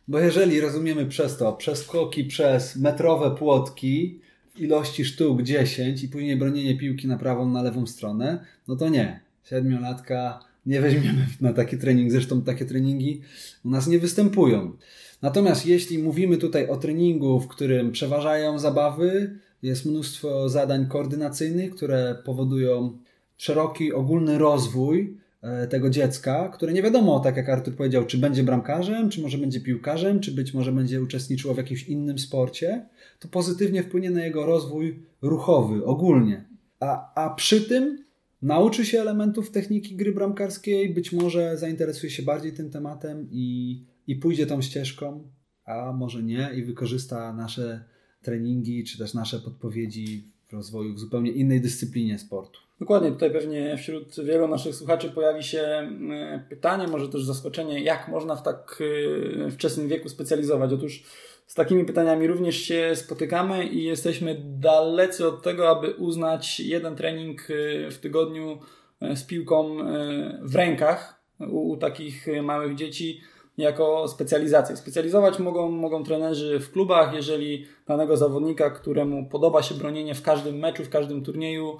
Bo jeżeli rozumiemy przez to przeskoki przez metrowe płotki w ilości sztuk 10 i później bronienie piłki na prawą, na lewą stronę, no to nie. Siedmiolatka nie weźmiemy na taki trening. Zresztą takie treningi u nas nie występują. Natomiast jeśli mówimy tutaj o treningu, w którym przeważają zabawy, jest mnóstwo zadań koordynacyjnych, które powodują szeroki, ogólny rozwój e, tego dziecka, które nie wiadomo, tak jak Artur powiedział, czy będzie bramkarzem, czy może będzie piłkarzem, czy być może będzie uczestniczyło w jakimś innym sporcie, to pozytywnie wpłynie na jego rozwój ruchowy, ogólnie. A, a przy tym nauczy się elementów techniki gry bramkarskiej, być może zainteresuje się bardziej tym tematem i, i pójdzie tą ścieżką, a może nie i wykorzysta nasze treningi, czy też nasze podpowiedzi w rozwoju w zupełnie innej dyscyplinie sportu. Dokładnie, tutaj pewnie wśród wielu naszych słuchaczy pojawi się e, pytanie, może też zaskoczenie, jak można w tak e, wczesnym wieku specjalizować. Otóż z takimi pytaniami również się spotykamy i jesteśmy dalecy od tego, aby uznać jeden trening e, w tygodniu z piłką w rękach u, u takich małych dzieci jako specjalizację. Specjalizować mogą, mogą trenerzy w klubach, jeżeli danego zawodnika, któremu podoba się bronienie w każdym meczu, w każdym turnieju,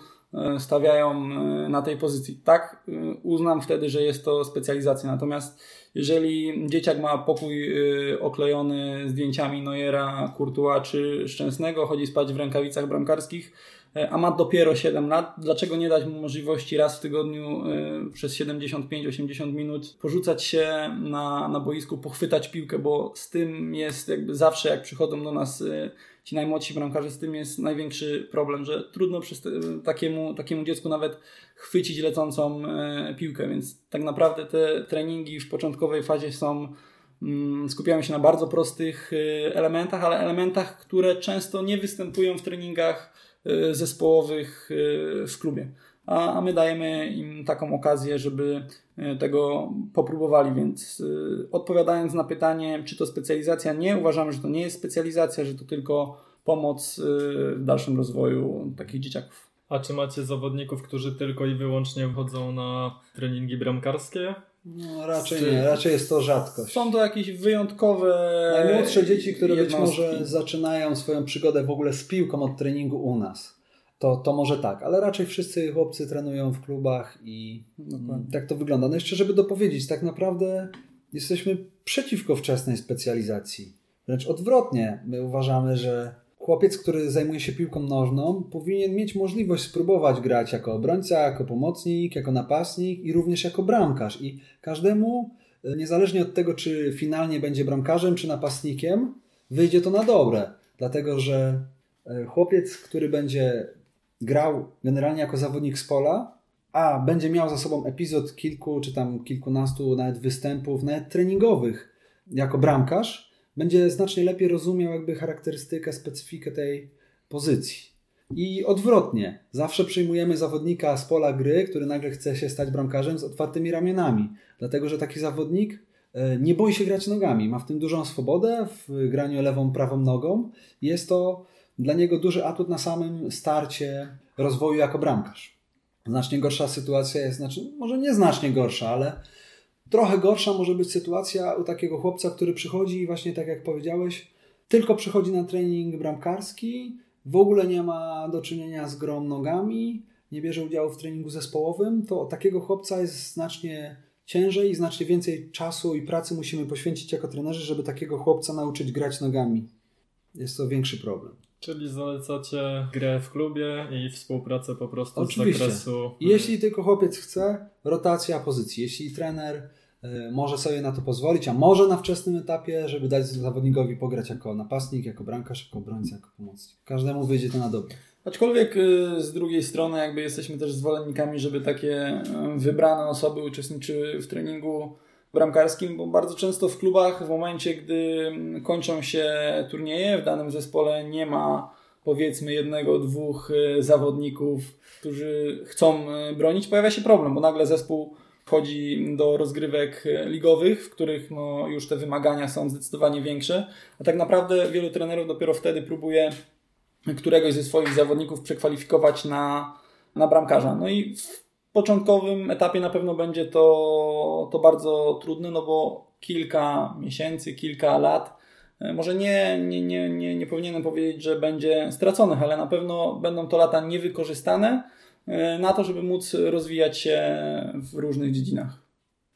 stawiają e, na tej pozycji. Tak, e, uznam wtedy, że jest to specjalizacja. Natomiast jeżeli dzieciak ma pokój oklejony zdjęciami Neuera, Courtois czy Szczęsnego, chodzi spać w rękawicach bramkarskich, e, a ma dopiero 7 lat, dlaczego nie dać mu możliwości raz w tygodniu e, przez 75-80 minut porzucać się na, na boisku, pochwytać piłkę, bo z tym jest jakby zawsze jak przychodzą do nas ci najmłodsi bramkarze, z tym jest największy problem, że trudno takiemu, takiemu dziecku nawet chwycić lecącą piłkę, więc tak naprawdę te treningi w początkowej fazie są Mm, skupiamy się na bardzo prostych elementach, ale elementach, które często nie występują w treningach zespołowych y, w klubie. A, my dajemy im taką okazję, żeby tego popróbowali. Więc odpowiadając na pytanie, czy to specjalizacja, nie uważamy, że to nie jest specjalizacja, że to tylko pomoc w dalszym rozwoju takich dzieciaków. A czy macie zawodników, którzy tylko i wyłącznie wchodzą na treningi bramkarskie? No, raczej nie, raczej jest to rzadkość. Są to jakieś wyjątkowe. Najmłodsze dzieci, które jednostki. być może zaczynają swoją przygodę w ogóle z piłką od treningu u nas. To, to może tak, ale raczej wszyscy chłopcy trenują w klubach i Dokładnie. tak to wygląda. No jeszcze, żeby dopowiedzieć, tak naprawdę jesteśmy przeciwko wczesnej specjalizacji. Wręcz odwrotnie, my uważamy, że chłopiec, który zajmuje się piłką nożną, powinien mieć możliwość spróbować grać jako obrońca, jako pomocnik, jako napastnik i również jako bramkarz. I każdemu, e, niezależnie od tego, czy finalnie będzie bramkarzem, czy napastnikiem, wyjdzie to na dobre. Dlatego, że e, chłopiec, który będzie grał generalnie jako zawodnik z pola, a będzie miał za sobą epizod kilku, czy tam kilkunastu nawet występów, nawet treningowych jako bramkarz, będzie znacznie lepiej rozumiał jakby charakterystykę, specyfikę tej pozycji. I odwrotnie, zawsze przyjmujemy zawodnika z pola gry, który nagle chce się stać bramkarzem z otwartymi ramionami, dlatego że taki zawodnik e, nie boi się grać nogami, ma w tym dużą swobodę w graniu lewą, prawą nogą. Jest to dla niego duży atut na samym starcie rozwoju jako bramkarz. Znacznie gorsza sytuacja jest, znaczy może nie znacznie gorsza, ale Trochę gorsza może być sytuacja u takiego chłopca, który przychodzi i właśnie tak jak powiedziałeś, tylko przychodzi na trening bramkarski, w ogóle nie ma do czynienia z grą nogami, nie bierze udziału w treningu zespołowym, to takiego chłopca jest znacznie ciężej i znacznie więcej czasu i pracy musimy poświęcić jako trenerzy, żeby takiego chłopca nauczyć grać nogami. Jest to większy problem. Czyli zalecacie grę w klubie i współpracę po prostu Oczywiście. z zakresu. Jeśli tylko chłopiec chce, rotacja pozycji. Jeśli trener może sobie na to pozwolić, a może na wczesnym etapie, żeby dać zawodnikowi pograć jako napastnik, jako bramkarz, jako obrońca, jako pomocnik. Każdemu wyjdzie to na dobre. Aczkolwiek y, z drugiej strony jakby jesteśmy też zwolennikami, żeby takie y, wybrane osoby uczestniczyły w treningu bramkarskim, bo bardzo często w klubach w momencie, gdy mm, kończą się turnieje, w danym zespole nie ma powiedzmy jednego, dwóch zawodników, którzy chcą bronić, pojawia się problem, bo nagle zespół wchodzi do rozgrywek ligowych, w których no, już te wymagania są zdecydowanie większe, a tak naprawdę wielu trenerów dopiero wtedy próbuje któregoś ze swoich zawodników przekwalifikować na, na bramkarza. No i w początkowym etapie na pewno będzie to, to bardzo trudne, no bo kilka miesięcy, kilka lat, e, może nie, nie, nie, nie, nie powinienem powiedzieć, że będzie straconych, ale na pewno będą to lata niewykorzystane, E, na to, żeby móc rozwijać się w różnych dziedzinach.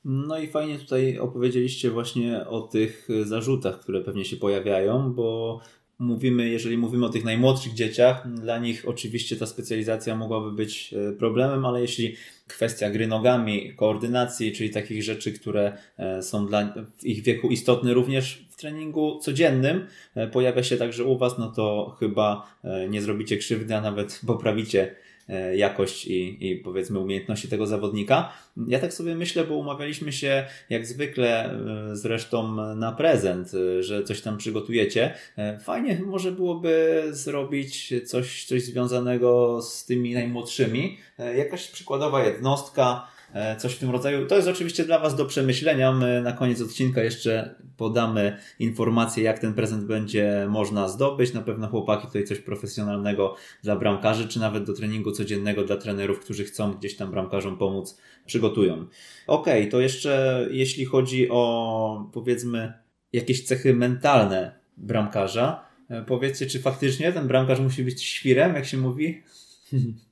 No i fajnie tutaj opowiedzieliście właśnie o tych zarzutach, które pewnie się pojawiają, bo mówimy, jeżeli mówimy o tych najmłodszych dzieciach, dla nich oczywiście ta specjalizacja mogłaby być e, problemem, ale jeśli kwestia gry nogami, koordynacji, czyli takich rzeczy, które e, są dla w ich wieku istotne również w treningu codziennym, pojawia się także u Was, no to chyba nie zrobicie krzywdy, a nawet poprawicie E, jakość i, i powiedzmy umiejętności tego zawodnika. Ja tak sobie myślę, bo umawialiśmy się jak zwykle e, zresztą na prezent, e, że coś tam przygotujecie. Fajnie może byłoby zrobić coś, coś związanego z tymi najmłodszymi. Jakaś przykładowa jednostka, E, coś w tym rodzaju. To jest oczywiście dla Was do przemyślenia. My na koniec odcinka jeszcze podamy informację, jak ten prezent będzie można zdobyć. Na pewno chłopaki tutaj coś profesjonalnego dla bramkarzy, czy nawet do treningu codziennego dla trenerów, którzy chcą gdzieś tam bramkarzom pomóc, przygotują. Ok, to jeszcze jeśli chodzi o powiedzmy jakieś cechy mentalne bramkarza, e, powiedzcie, czy faktycznie ten bramkarz musi być świrem, jak się mówi? (laughs)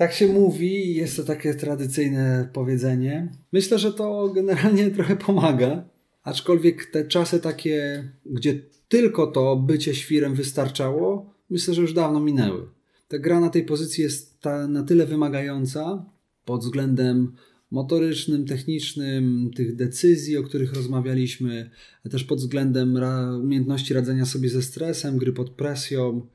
Tak się mówi, jest to takie tradycyjne powiedzenie. Myślę, że to generalnie (laughs) trochę pomaga, aczkolwiek te czasy takie, gdzie tylko to bycie świrem wystarczało, myślę, że już dawno minęły. ta gra na tej pozycji jest ta, na tyle wymagająca pod względem motorycznym, technicznym, tych decyzji, o których rozmawialiśmy, też pod względem umiejętności radzenia sobie ze stresem, gry pod presją,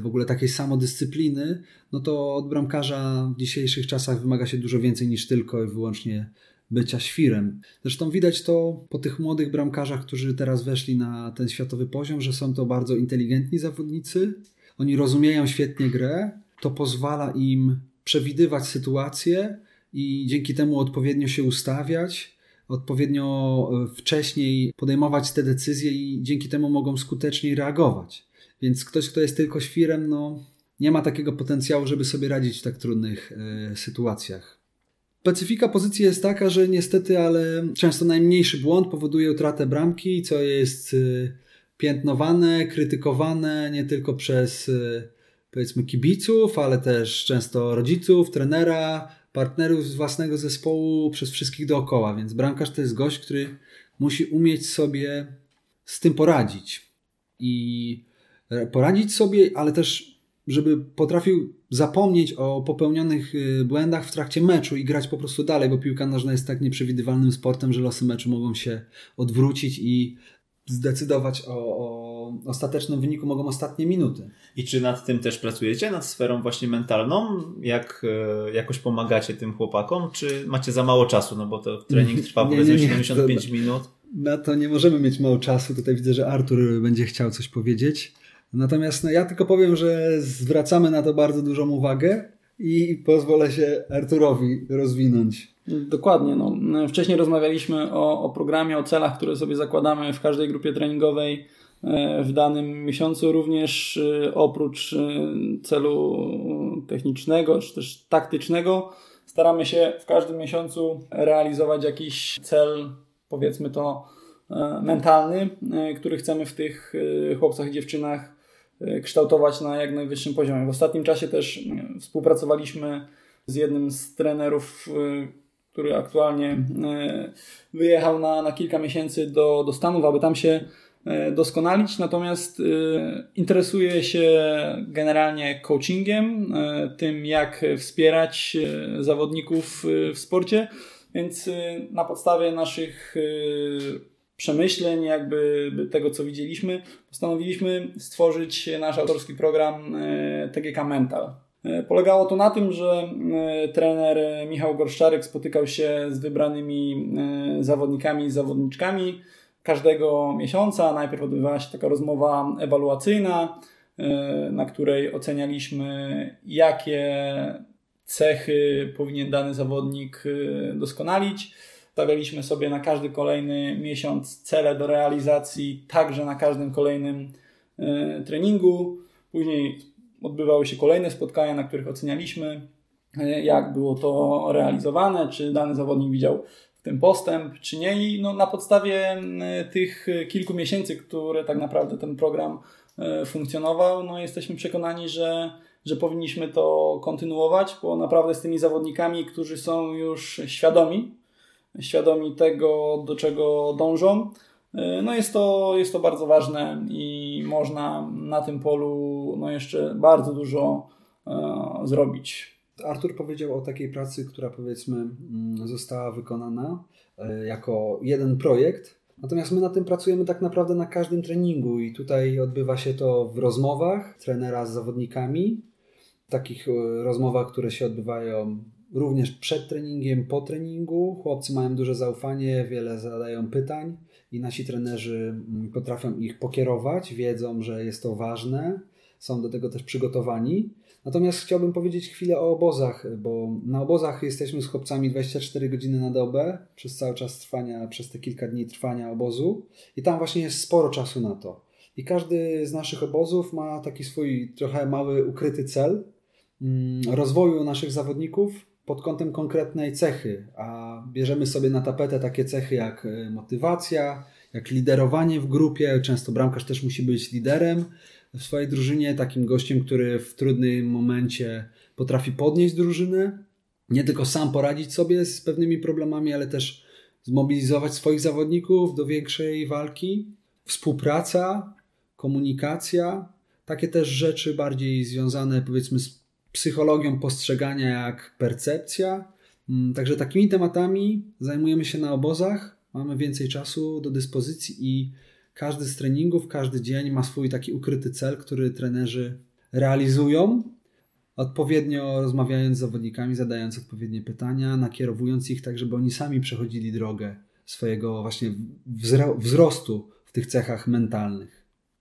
w ogóle takiej samodyscypliny, no to od bramkarza w dzisiejszych czasach wymaga się dużo więcej niż tylko i wyłącznie bycia świrem. Zresztą widać to po tych młodych bramkarzach, którzy teraz weszli na ten światowy poziom, że są to bardzo inteligentni zawodnicy. Oni rozumieją świetnie grę, to pozwala im przewidywać sytuacje i dzięki temu odpowiednio się ustawiać, odpowiednio e, wcześniej podejmować te decyzje i dzięki temu mogą skuteczniej reagować. Więc ktoś, kto jest tylko świrem, no, nie ma takiego potencjału, żeby sobie radzić w tak trudnych y, sytuacjach. Specyfika pozycji jest taka, że niestety, ale często najmniejszy błąd powoduje utratę bramki, co jest y, piętnowane, krytykowane nie tylko przez y, powiedzmy kibiców, ale też często rodziców, trenera, partnerów z własnego zespołu, przez wszystkich dookoła. Więc bramkarz to jest gość, który musi umieć sobie z tym poradzić. I poradzić sobie, ale też, żeby potrafił zapomnieć o popełnionych y, błędach w trakcie meczu i grać po prostu dalej, bo piłka nożna jest tak nieprzewidywalnym sportem, że losy meczu mogą się odwrócić i zdecydować o, o ostatecznym wyniku mogą ostatnie minuty. I czy nad tym też pracujecie, nad sferą właśnie mentalną? Jak e, jakoś pomagacie tym chłopakom, czy macie za mało czasu, no bo to trening trwa (laughs) nie, powiedzmy nie, nie, 75 to, minut? Na to nie możemy mieć mało czasu. Tutaj widzę, że Artur będzie chciał coś powiedzieć. Natomiast no, ja tylko powiem, że zwracamy na to bardzo dużą uwagę i pozwolę się Arturowi rozwinąć. Dokładnie. No. Wcześniej rozmawialiśmy o, o programie, o celach, które sobie zakładamy w każdej grupie treningowej e, w danym miesiącu. Również e, oprócz e, celu technicznego czy też taktycznego, staramy się w każdym miesiącu realizować jakiś cel, powiedzmy to mentalny, który chcemy w tych chłopcach i dziewczynach kształtować na jak najwyższym poziomie. W ostatnim czasie też współpracowaliśmy z jednym z trenerów który aktualnie wyjechał na, na kilka miesięcy do, do Stanów, aby tam się doskonalić, natomiast interesuje się generalnie coachingiem, tym jak wspierać zawodników w sporcie, więc na podstawie naszych przemyśleń, jakby tego co widzieliśmy, postanowiliśmy stworzyć nasz autorski program TGK Mental. E, polegało to na tym, że e, trener Michał Gorszczarek spotykał się z wybranymi e, zawodnikami i zawodniczkami każdego miesiąca. Najpierw odbywała się taka rozmowa ewaluacyjna, na której ocenialiśmy, jakie cechy powinien dany zawodnik doskonalić. Stawialiśmy sobie na każdy kolejny miesiąc cele do realizacji, także na każdym kolejnym treningu. Później odbywały się kolejne spotkania, na których ocenialiśmy, e, jak było to realizowane, czy dany zawodnik widział w tym postęp, czy nie. I no, na podstawie tych kilku miesięcy, które tak naprawdę ten program e, funkcjonował, no, jesteśmy przekonani, że, że powinniśmy to kontynuować, bo naprawdę z tymi zawodnikami, którzy są już świadomi, świadomi tego, do czego dążą, E, no jest to, jest to bardzo ważne i można na tym polu no jeszcze bardzo dużo e, zrobić. Artur powiedział o takiej pracy, która powiedzmy mm, została wykonana e, jako jeden projekt. Natomiast my na tym pracujemy tak naprawdę na każdym treningu i tutaj odbywa się to w rozmowach trenera z zawodnikami, takich rozmowach, które się odbywają również przed treningiem, po treningu. Chłopcy mają duże zaufanie, wiele zadają pytań i nasi trenerzy mm, potrafią ich pokierować, wiedzą, że jest to ważne, są do tego też przygotowani. Natomiast chciałbym powiedzieć chwilę o obozach, bo na obozach jesteśmy z chłopcami 24 godziny na dobę przez cały czas trwania, przez te kilka dni trwania obozu i tam właśnie jest sporo czasu na to. I każdy z naszych obozów ma taki swój trochę mały ukryty cel mm, rozwoju naszych zawodników pod kątem konkretnej cechy, a bierzemy sobie na tapetę takie cechy jak e, motywacja, jak liderowanie w grupie. Często bramkarz też musi być liderem w swojej drużynie, takim gościem, który w trudnym momencie potrafi podnieść drużynę, nie tylko sam poradzić sobie z pewnymi problemami, ale też zmobilizować swoich zawodników do większej walki. Współpraca, komunikacja, takie też rzeczy bardziej związane powiedzmy z psychologią postrzegania jak percepcja. Mm, także takimi tematami zajmujemy się na obozach. Mamy więcej czasu do dyspozycji i każdy z treningów, każdy dzień ma swój taki ukryty cel, który trenerzy realizują, odpowiednio rozmawiając z zawodnikami, zadając odpowiednie pytania, nakierowując ich tak, żeby oni sami przechodzili drogę swojego właśnie wzrostu w tych cechach mentalnych.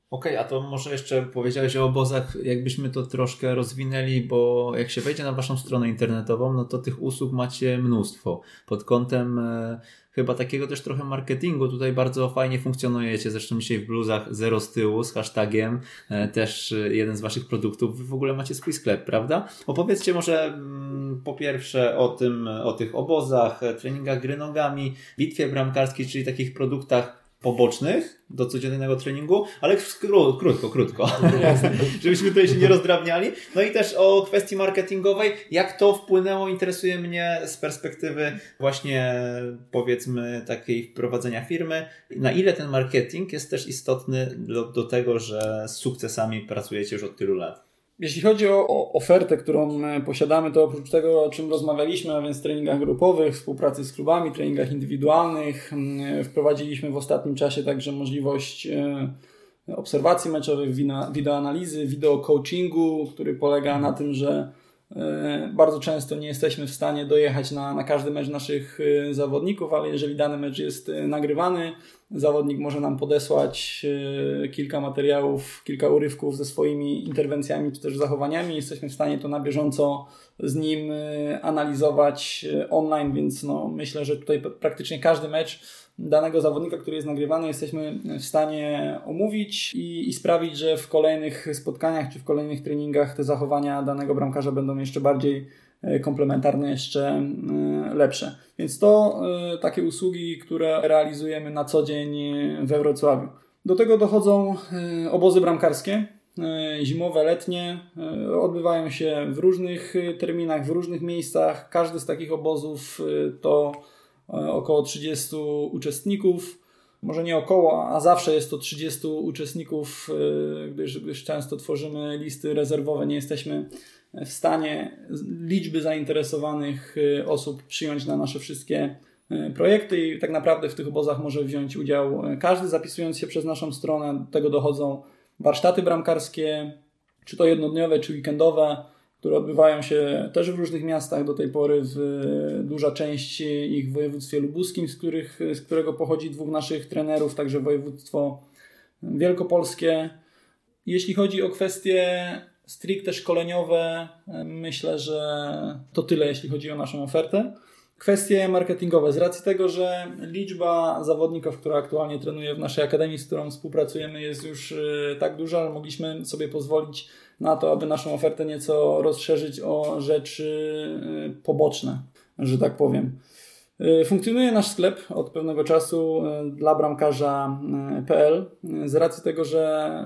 Okej, okay, a to może jeszcze powiedziałeś o obozach, jakbyśmy to troszkę rozwinęli, bo jak się wejdzie na Waszą stronę internetową, no to tych usług macie mnóstwo. Pod kątem e, chyba takiego też trochę marketingu tutaj bardzo fajnie funkcjonujecie. Zresztą dzisiaj w bluzach zero z tyłu z hashtagiem e, też e, jeden z Waszych produktów. Wy w ogóle macie swój sklep, prawda? Opowiedzcie może mm, po pierwsze o tym, o tych obozach, treningach gry nogami, bitwie bramkarskiej, czyli takich produktach pobocznych do codziennego treningu, ale kró krótko, krótko, (laughs) żebyśmy tutaj się nie rozdrabniali. No i też o kwestii marketingowej, jak to wpłynęło, interesuje mnie z perspektywy właśnie powiedzmy takiej wprowadzenia firmy, na ile ten marketing jest też istotny do, do tego, że z sukcesami pracujecie już od tylu lat. Jeśli chodzi o, o, ofertę, którą e, posiadamy, to oprócz tego, o czym rozmawialiśmy, a więc treningach grupowych, współpracy z klubami, treningach indywidualnych, e, wprowadziliśmy w ostatnim czasie także możliwość e, obserwacji meczowych, wideoanalizy, wideo coachingu, który polega na tym, że bardzo często nie jesteśmy w stanie dojechać na, na każdy mecz naszych e, zawodników, ale jeżeli dany mecz jest e, nagrywany, zawodnik może nam podesłać kilka materiałów, kilka urywków ze swoimi interwencjami czy też zachowaniami. Jesteśmy w stanie to na bieżąco z nim analizować online, więc no, myślę, że tutaj praktycznie każdy mecz danego zawodnika, który jest nagrywany, jesteśmy w stanie omówić i, i, sprawić, że w kolejnych spotkaniach czy w kolejnych treningach te zachowania danego bramkarza będą jeszcze bardziej e, komplementarne, jeszcze e, lepsze. Więc to e, takie usługi, które realizujemy na co dzień we Wrocławiu. Do tego dochodzą obozy bramkarskie, zimowe, letnie. Odbywają się w różnych terminach, w różnych miejscach. Każdy z takich obozów to około 30 uczestników. Może nie około, a zawsze jest to 30 uczestników, e, gdyż, gdyż często tworzymy listy rezerwowe. Nie jesteśmy w stanie liczby zainteresowanych e, osób przyjąć na nasze wszystkie projekty i tak naprawdę w tych obozach może wziąć udział każdy, zapisując się przez naszą stronę. Do tego dochodzą warsztaty bramkarskie, czy to jednodniowe, czy weekendowe które odbywają się też w różnych miastach do tej pory, w duża część ich w województwie lubuskim, z, których, z którego pochodzi dwóch naszych trenerów, także województwo wielkopolskie. Jeśli chodzi o kwestie stricte szkoleniowe, myślę, że to tyle, jeśli chodzi o naszą ofertę. Kwestie marketingowe. Z racji tego, że liczba zawodników, która aktualnie trenuje w naszej akademii, z którą współpracujemy, jest już y, tak duża, że mogliśmy sobie pozwolić na to, aby naszą ofertę nieco rozszerzyć o rzeczy y, poboczne, że tak powiem. Y, funkcjonuje nasz sklep od pewnego czasu dla bramkarza.pl z racji tego, że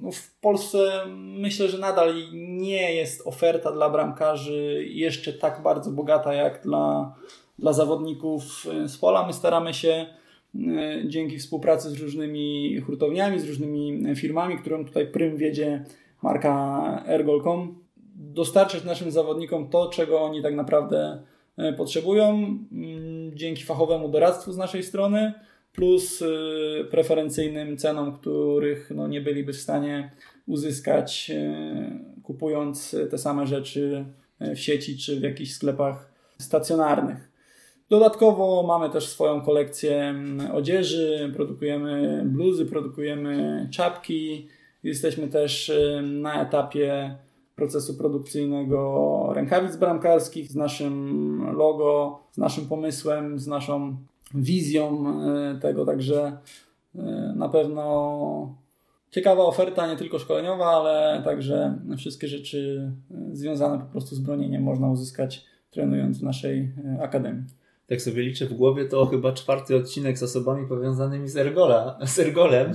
no w Polsce myślę, że nadal nie jest oferta dla bramkarzy jeszcze tak bardzo bogata jak dla, dla zawodników z pola. My staramy się e, dzięki współpracy z różnymi hurtowniami, z różnymi firmami, którą tutaj prym wiedzie marka Ergol.com, dostarczyć naszym zawodnikom to, czego oni tak naprawdę e, potrzebują dzięki fachowemu doradztwu z naszej strony plus y, preferencyjnym cenom, których no, nie byliby w stanie uzyskać y, kupując te same rzeczy y, w sieci czy w jakichś sklepach stacjonarnych. Dodatkowo mamy też swoją kolekcję mm, odzieży, produkujemy bluzy, produkujemy czapki. Jesteśmy też na etapie procesu produkcyjnego rękawic bramkarskich z naszym logo, z naszym pomysłem, z naszą wizją e, tego, także e, na pewno ciekawa oferta, nie tylko szkoleniowa, ale także wszystkie rzeczy e, związane po prostu z bronieniem można uzyskać trenując w naszej akademii. Tak sobie liczę w głowie, to chyba czwarty odcinek z osobami powiązanymi z, Ergola, z Ergolem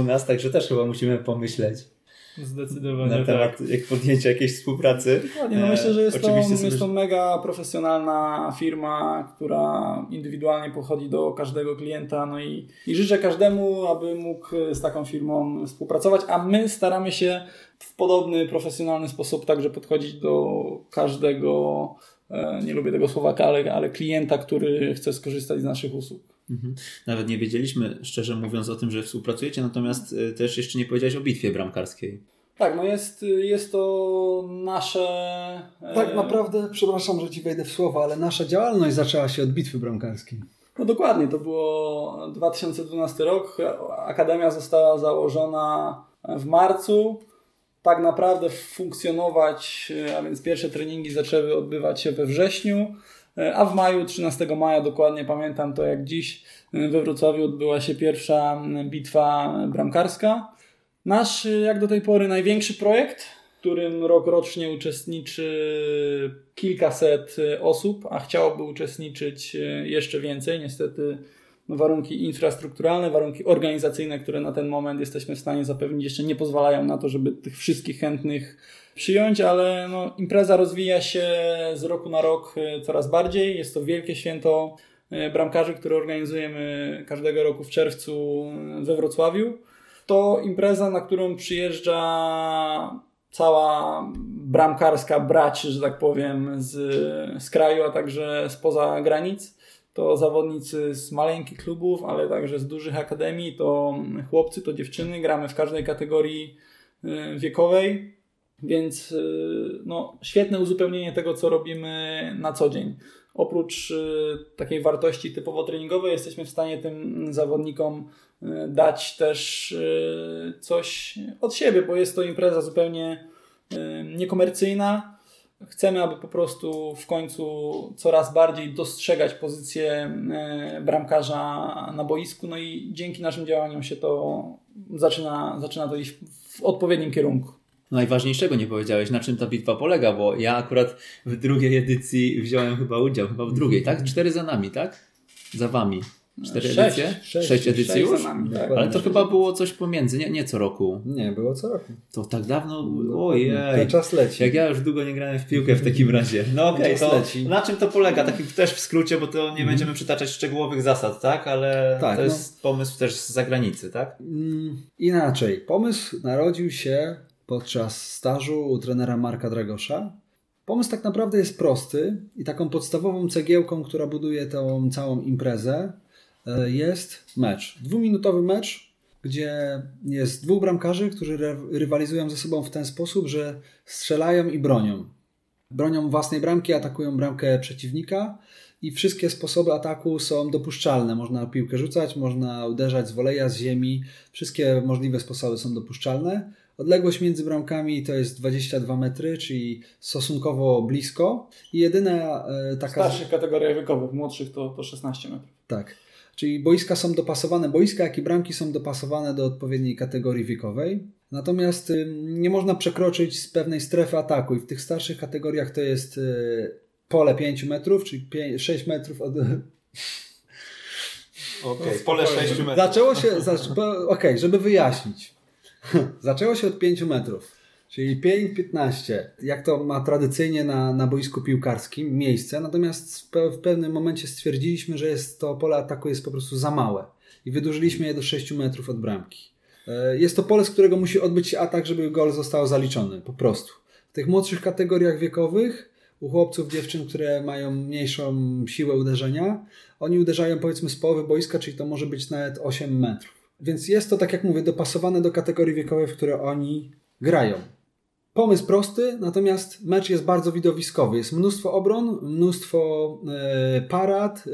u nas, także też chyba musimy pomyśleć. Zdecydowanie na temat tak. jak podjęcia jakiejś współpracy. Dokładnie, no myślę, że jest, E, to, sobie- jest to mega profesjonalna firma, która indywidualnie podchodzi do każdego klienta, no i, i życzę każdemu, aby mógł z taką firmą współpracować, a my staramy się w podobny, profesjonalny sposób także podchodzić do każdego, e, nie lubię tego słowa, ale, ale klienta, który chce skorzystać z naszych usług. Mhm. Nawet nie wiedzieliśmy, szczerze mówiąc, o tym, że współpracujecie, natomiast y, też jeszcze nie powiedziałeś o bitwie bramkarskiej. Tak, no jest, jest to nasze... e, Tak naprawdę, przepraszam, że ci wejdę w słowo, ale nasza działalność zaczęła się od bitwy bramkarskiej. No dokładnie, to było 2012 rok. Akademia została założona w marcu. Tak naprawdę funkcjonować, a więc pierwsze treningi zaczęły odbywać się we wrześniu, a w maju, 13 maja, dokładnie pamiętam to jak dziś, we Wrocławiu odbyła się pierwsza bitwa bramkarska. Nasz, jak do tej pory, największy projekt, w którym rok rocznie uczestniczy kilkaset osób, a chciałoby uczestniczyć jeszcze więcej. Niestety warunki infrastrukturalne, warunki organizacyjne, które na ten moment jesteśmy w stanie zapewnić, jeszcze nie pozwalają na to, żeby tych wszystkich chętnych przyjąć, ale no, impreza rozwija się z roku na rok coraz bardziej. Jest to wielkie święto bramkarzy, które organizujemy każdego roku w czerwcu we Wrocławiu. To impreza, na którą przyjeżdża cała bramkarska brać, że tak powiem, z, z kraju, a także spoza granic. To zawodnicy z maleńkich klubów, ale także z dużych akademii, to chłopcy, to dziewczyny. Gramy w każdej kategorii wiekowej, więc no, świetne uzupełnienie tego, co robimy na co dzień. Oprócz takiej wartości typowo treningowej, jesteśmy w stanie tym zawodnikom dać też coś od siebie, bo jest to impreza zupełnie niekomercyjna. Chcemy, aby po prostu w końcu coraz bardziej dostrzegać pozycję bramkarza na boisku, no i dzięki naszym działaniom się to zaczyna, zaczyna to iść w odpowiednim kierunku. Najważniejszego nie powiedziałeś, na czym ta bitwa polega, bo ja akurat w drugiej edycji wziąłem chyba udział, chyba w drugiej, tak? Cztery za nami, tak? Za wami. Cztery Sześć. edycje? Sześć. Sześć edycji Sześć już? nami, tak. Ale to chyba było coś pomiędzy, nie, nie co roku. Nie, było co roku. To tak dawno, Ten ojej. czas leci. Jak ja już długo nie grałem w piłkę w takim razie. No okej, Czas to leci. na czym to polega? Taki też w skrócie, bo to nie będziemy przytaczać szczegółowych zasad, tak? Ale Tak, to no. jest pomysł też z zagranicy, tak? Mm, Inaczej. Pomysł narodził się podczas stażu u trenera Marka Dragosza. Pomysł tak naprawdę jest prosty i taką podstawową cegiełką, która buduje tą całą imprezę, jest mecz. Dwuminutowy mecz, gdzie jest dwóch bramkarzy, którzy ry- rywalizują ze sobą w ten sposób, że strzelają i bronią. Bronią własnej bramki, atakują bramkę przeciwnika i wszystkie sposoby ataku są dopuszczalne. Można piłkę rzucać, można uderzać z woleja, z ziemi. Wszystkie możliwe sposoby są dopuszczalne. Odległość między bramkami to jest 22 metry, czyli stosunkowo blisko. I jedyna e, W taka. starszych kategoriach wiekowych, młodszych to, to 16 metrów. Tak. Czyli boiska są dopasowane, boiska jak i bramki są dopasowane do odpowiedniej kategorii wiekowej. Natomiast ym, nie można przekroczyć z pewnej strefy ataku i w tych starszych kategoriach to jest y, pole 5 metrów, czyli 5, 6 metrów od... Okej, pole 6 metrów. Zaczęło się, zac... okej, żeby wyjaśnić. Zaczęło się od 5 metrów, czyli 5-15, jak to ma tradycyjnie na, na boisku piłkarskim miejsce, natomiast w, pe- w pewnym momencie stwierdziliśmy, że jest to pole ataku jest po prostu za małe i wydłużyliśmy je do 6 metrów od bramki. E, Jest to pole, z którego musi odbyć się atak, żeby gol został zaliczony, po prostu. W tych młodszych kategoriach wiekowych, u chłopców, dziewczyn, które mają mniejszą siłę uderzenia, oni uderzają powiedzmy z połowy boiska, czyli to może być nawet 8 metrów. Więc jest to, tak jak mówię, dopasowane do kategorii wiekowej, w które oni grają. Pomysł prosty, natomiast mecz jest bardzo widowiskowy. Jest mnóstwo obron, mnóstwo e, parad,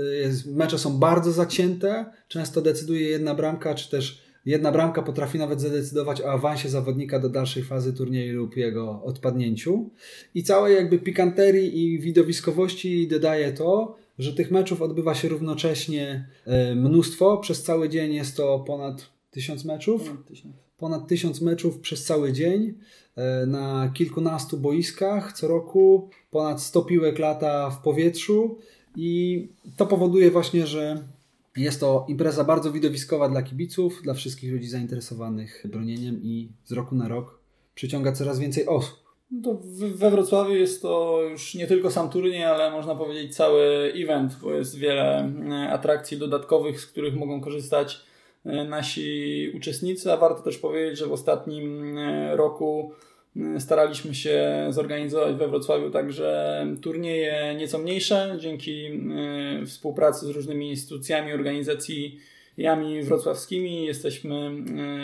e, mecze są bardzo zacięte. Często decyduje jedna bramka, czy też jedna bramka potrafi nawet zadecydować o awansie zawodnika do dalszej fazy turnieju lub jego odpadnięciu. I całej jakby pikanterii i widowiskowości dodaje to, że tych meczów odbywa się równocześnie e, mnóstwo. Przez cały dzień jest to ponad tysiąc meczów ponad tysiąc meczów przez cały dzień e, na kilkunastu boiskach co roku, ponad 100 piłek lata w powietrzu i to powoduje właśnie, że jest to impreza bardzo widowiskowa dla kibiców, dla wszystkich ludzi zainteresowanych bronieniem i z roku na rok przyciąga coraz więcej osób. No we Wrocławiu jest to już nie tylko sam turniej, ale można powiedzieć cały event, bo jest wiele e, atrakcji dodatkowych, z których mogą korzystać nasi uczestnicy, a warto też powiedzieć, że w ostatnim e, roku staraliśmy się zorganizować we Wrocławiu także turnieje nieco mniejsze, dzięki współpracy z różnymi instytucjami, organizacji jami wrocławskimi. Jesteśmy,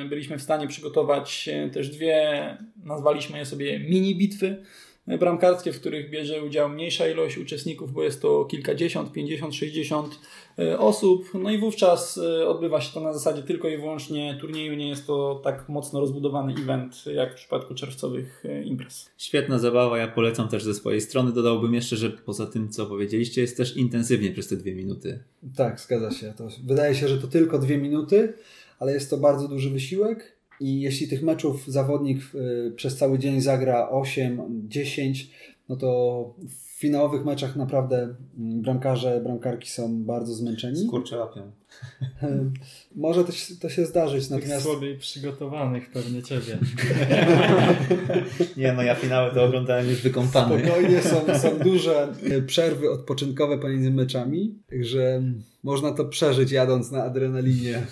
e, byliśmy w stanie przygotować też dwie, nazwaliśmy je sobie mini bitwy bramkarskie, w których bierze udział mniejsza ilość uczestników, bo jest to kilkadziesiąt, pięćdziesiąt, sześćdziesiąt e, osób. No i wówczas e, odbywa się to na zasadzie tylko i wyłącznie turnieju. Nie jest to tak mocno rozbudowany event jak w przypadku czerwcowych e, imprez. Świetna zabawa, ja polecam też ze swojej strony. Dodałbym jeszcze, że poza tym, co powiedzieliście, jest też intensywnie przez te dwie minuty. Tak, zgadza się. To wydaje się, że to tylko dwie minuty, ale jest to bardzo duży wysiłek i jeśli tych meczów zawodnik y, przez cały dzień zagra 8, 10, no to w finałowych meczach naprawdę mm, bramkarze, bramkarki są bardzo zmęczeni. Skurczapią. Może to się, to się zdarzyć. Tych natomiast... słabiej przygotowanych pewnie ciebie. Nie no, ja finały to oglądałem już wykąpany. Spokojnie, są, są duże y, przerwy odpoczynkowe pomiędzy meczami, także można to przeżyć jadąc na adrenalinie.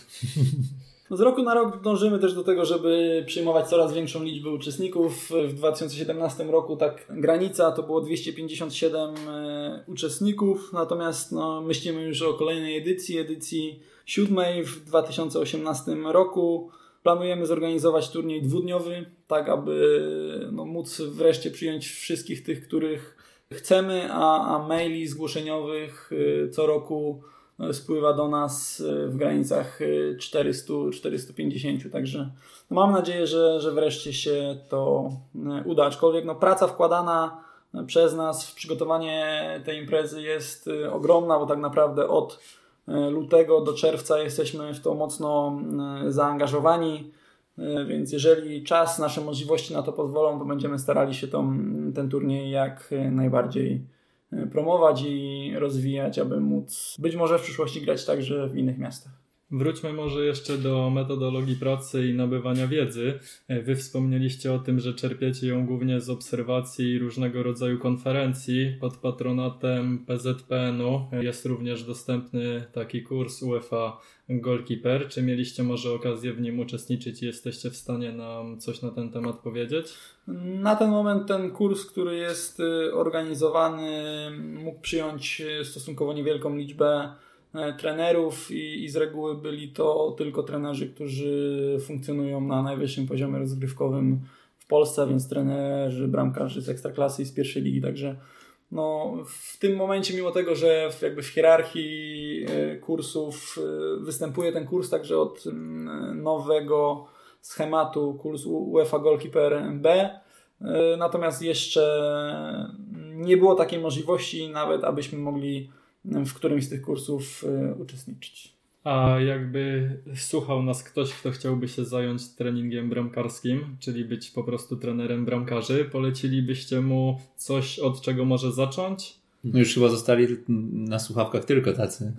No z roku na rok dążymy też do tego, żeby przyjmować coraz większą liczbę uczestników. W 2017 roku tak granica to było 257 e, uczestników, natomiast no, myślimy już o kolejnej edycji, edycji siódmej w 2018 roku. Planujemy zorganizować turniej dwudniowy, tak aby no, móc wreszcie przyjąć wszystkich tych, których chcemy, a, a maili zgłoszeniowych e, co roku spływa do nas e, w granicach 400-450, e, także mam nadzieję, że, że wreszcie się to e, uda, aczkolwiek no, praca wkładana przez nas w przygotowanie tej imprezy jest ogromna, bo tak naprawdę od lutego do czerwca jesteśmy w to mocno zaangażowani, więc jeżeli czas, nasze możliwości na to pozwolą, to będziemy starali się tą, ten turniej jak najbardziej promować i rozwijać, aby móc być może w przyszłości grać także w innych miastach. Wróćmy może jeszcze do metodologii pracy i nabywania wiedzy. E, wy wspomnieliście o tym, że czerpiecie ją głównie z obserwacji i różnego rodzaju konferencji pod patronatem PZPN-u. Jest również dostępny taki kurs UEFA Goalkeeper. Czy mieliście może okazję w nim uczestniczyć i jesteście w stanie nam coś na ten temat powiedzieć? Na ten moment ten kurs, który jest y, organizowany, mógł przyjąć y, stosunkowo niewielką liczbę trenerów i, i z reguły byli to tylko trenerzy, którzy funkcjonują na najwyższym poziomie rozgrywkowym w Polsce, więc trenerzy, bramkarzy z ekstraklasy i z pierwszej ligi, także no, w tym momencie, mimo tego, że w, jakby w hierarchii e, kursów e, występuje ten kurs także od mm, nowego schematu kurs UEFA Goalkeeper B, e, natomiast jeszcze nie było takiej możliwości nawet, abyśmy mogli w którymś z tych kursów uczestniczyć. A jakby słuchał nas ktoś, kto chciałby się zająć treningiem bramkarskim, czyli być po prostu trenerem bramkarzy, polecilibyście mu coś, od czego może zacząć? No już chyba zostali na słuchawkach tylko tacy.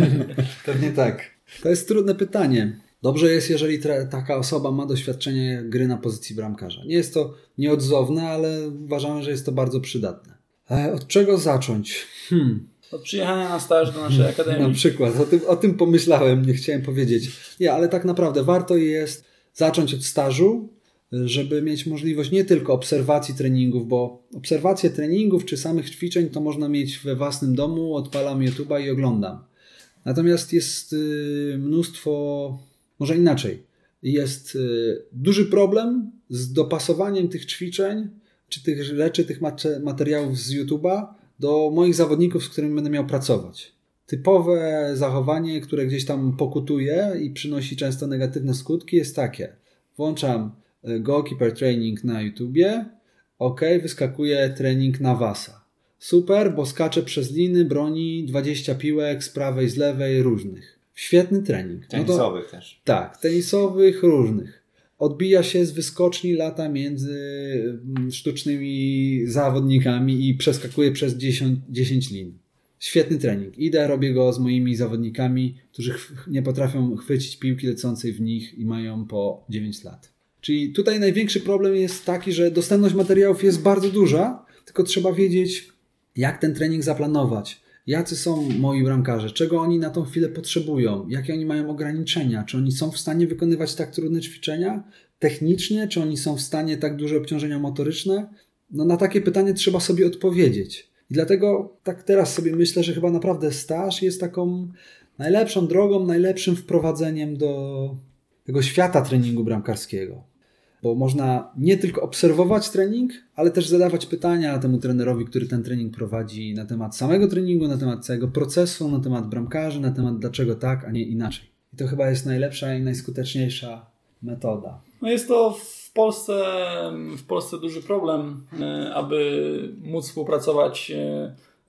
(laughs) Pewnie tak. To jest trudne pytanie. Dobrze jest, jeżeli taka osoba ma doświadczenie gry na pozycji bramkarza. Nie jest to nieodzowne, ale uważamy, że jest to bardzo przydatne. E, od czego zacząć? Hmm. Od przyjechania na staż do naszej akademii. Na przykład, o tym, o tym pomyślałem, nie chciałem powiedzieć. Nie, ale tak naprawdę warto jest zacząć od stażu, żeby mieć możliwość nie tylko obserwacji treningów, bo obserwacje treningów czy samych ćwiczeń to można mieć we własnym domu, odpalam YouTube'a i oglądam. Natomiast jest y, mnóstwo, może inaczej, jest y, duży problem z dopasowaniem tych ćwiczeń, czy tych rzeczy, tych materiałów z YouTube'a do moich zawodników, z którymi będę miał pracować. Typowe zachowanie, które gdzieś tam pokutuje i przynosi często negatywne skutki, jest takie. Włączam e, goalkeeper training na YouTubie, ok, wyskakuje trening na Wasa. Super, bo skacze przez liny, broni 20 piłek z prawej, z lewej, różnych. Świetny trening. Tenisowych no to, też. Tak, tenisowych, różnych odbija się z wyskoczni lata między mm, sztucznymi zawodnikami i przeskakuje przez 10, 10 lin. Świetny trening. Idę, robię go z moimi zawodnikami, którzy nie potrafią chwycić piłki lecącej w nich i mają po 9 lat. Czyli tutaj największy problem jest taki, że dostępność materiałów jest bardzo duża, tylko trzeba wiedzieć, jak ten trening zaplanować. Jacy są moi bramkarze, czego oni na tą chwilę potrzebują, jakie oni mają ograniczenia, czy oni są w stanie wykonywać tak trudne ćwiczenia technicznie, czy oni są w stanie tak duże obciążenia motoryczne. No na takie pytanie trzeba sobie odpowiedzieć. I dlatego tak teraz sobie myślę, że chyba naprawdę staż jest taką najlepszą drogą, najlepszym wprowadzeniem do tego świata treningu bramkarskiego. Bo można nie tylko obserwować trening, ale też zadawać pytania temu trenerowi, który ten trening prowadzi na temat samego treningu, na temat całego procesu, na temat bramkarzy, na temat dlaczego tak, a nie inaczej. I to chyba jest najlepsza i najskuteczniejsza metoda. No jest to w Polsce, w Polsce duży problem, e, aby móc współpracować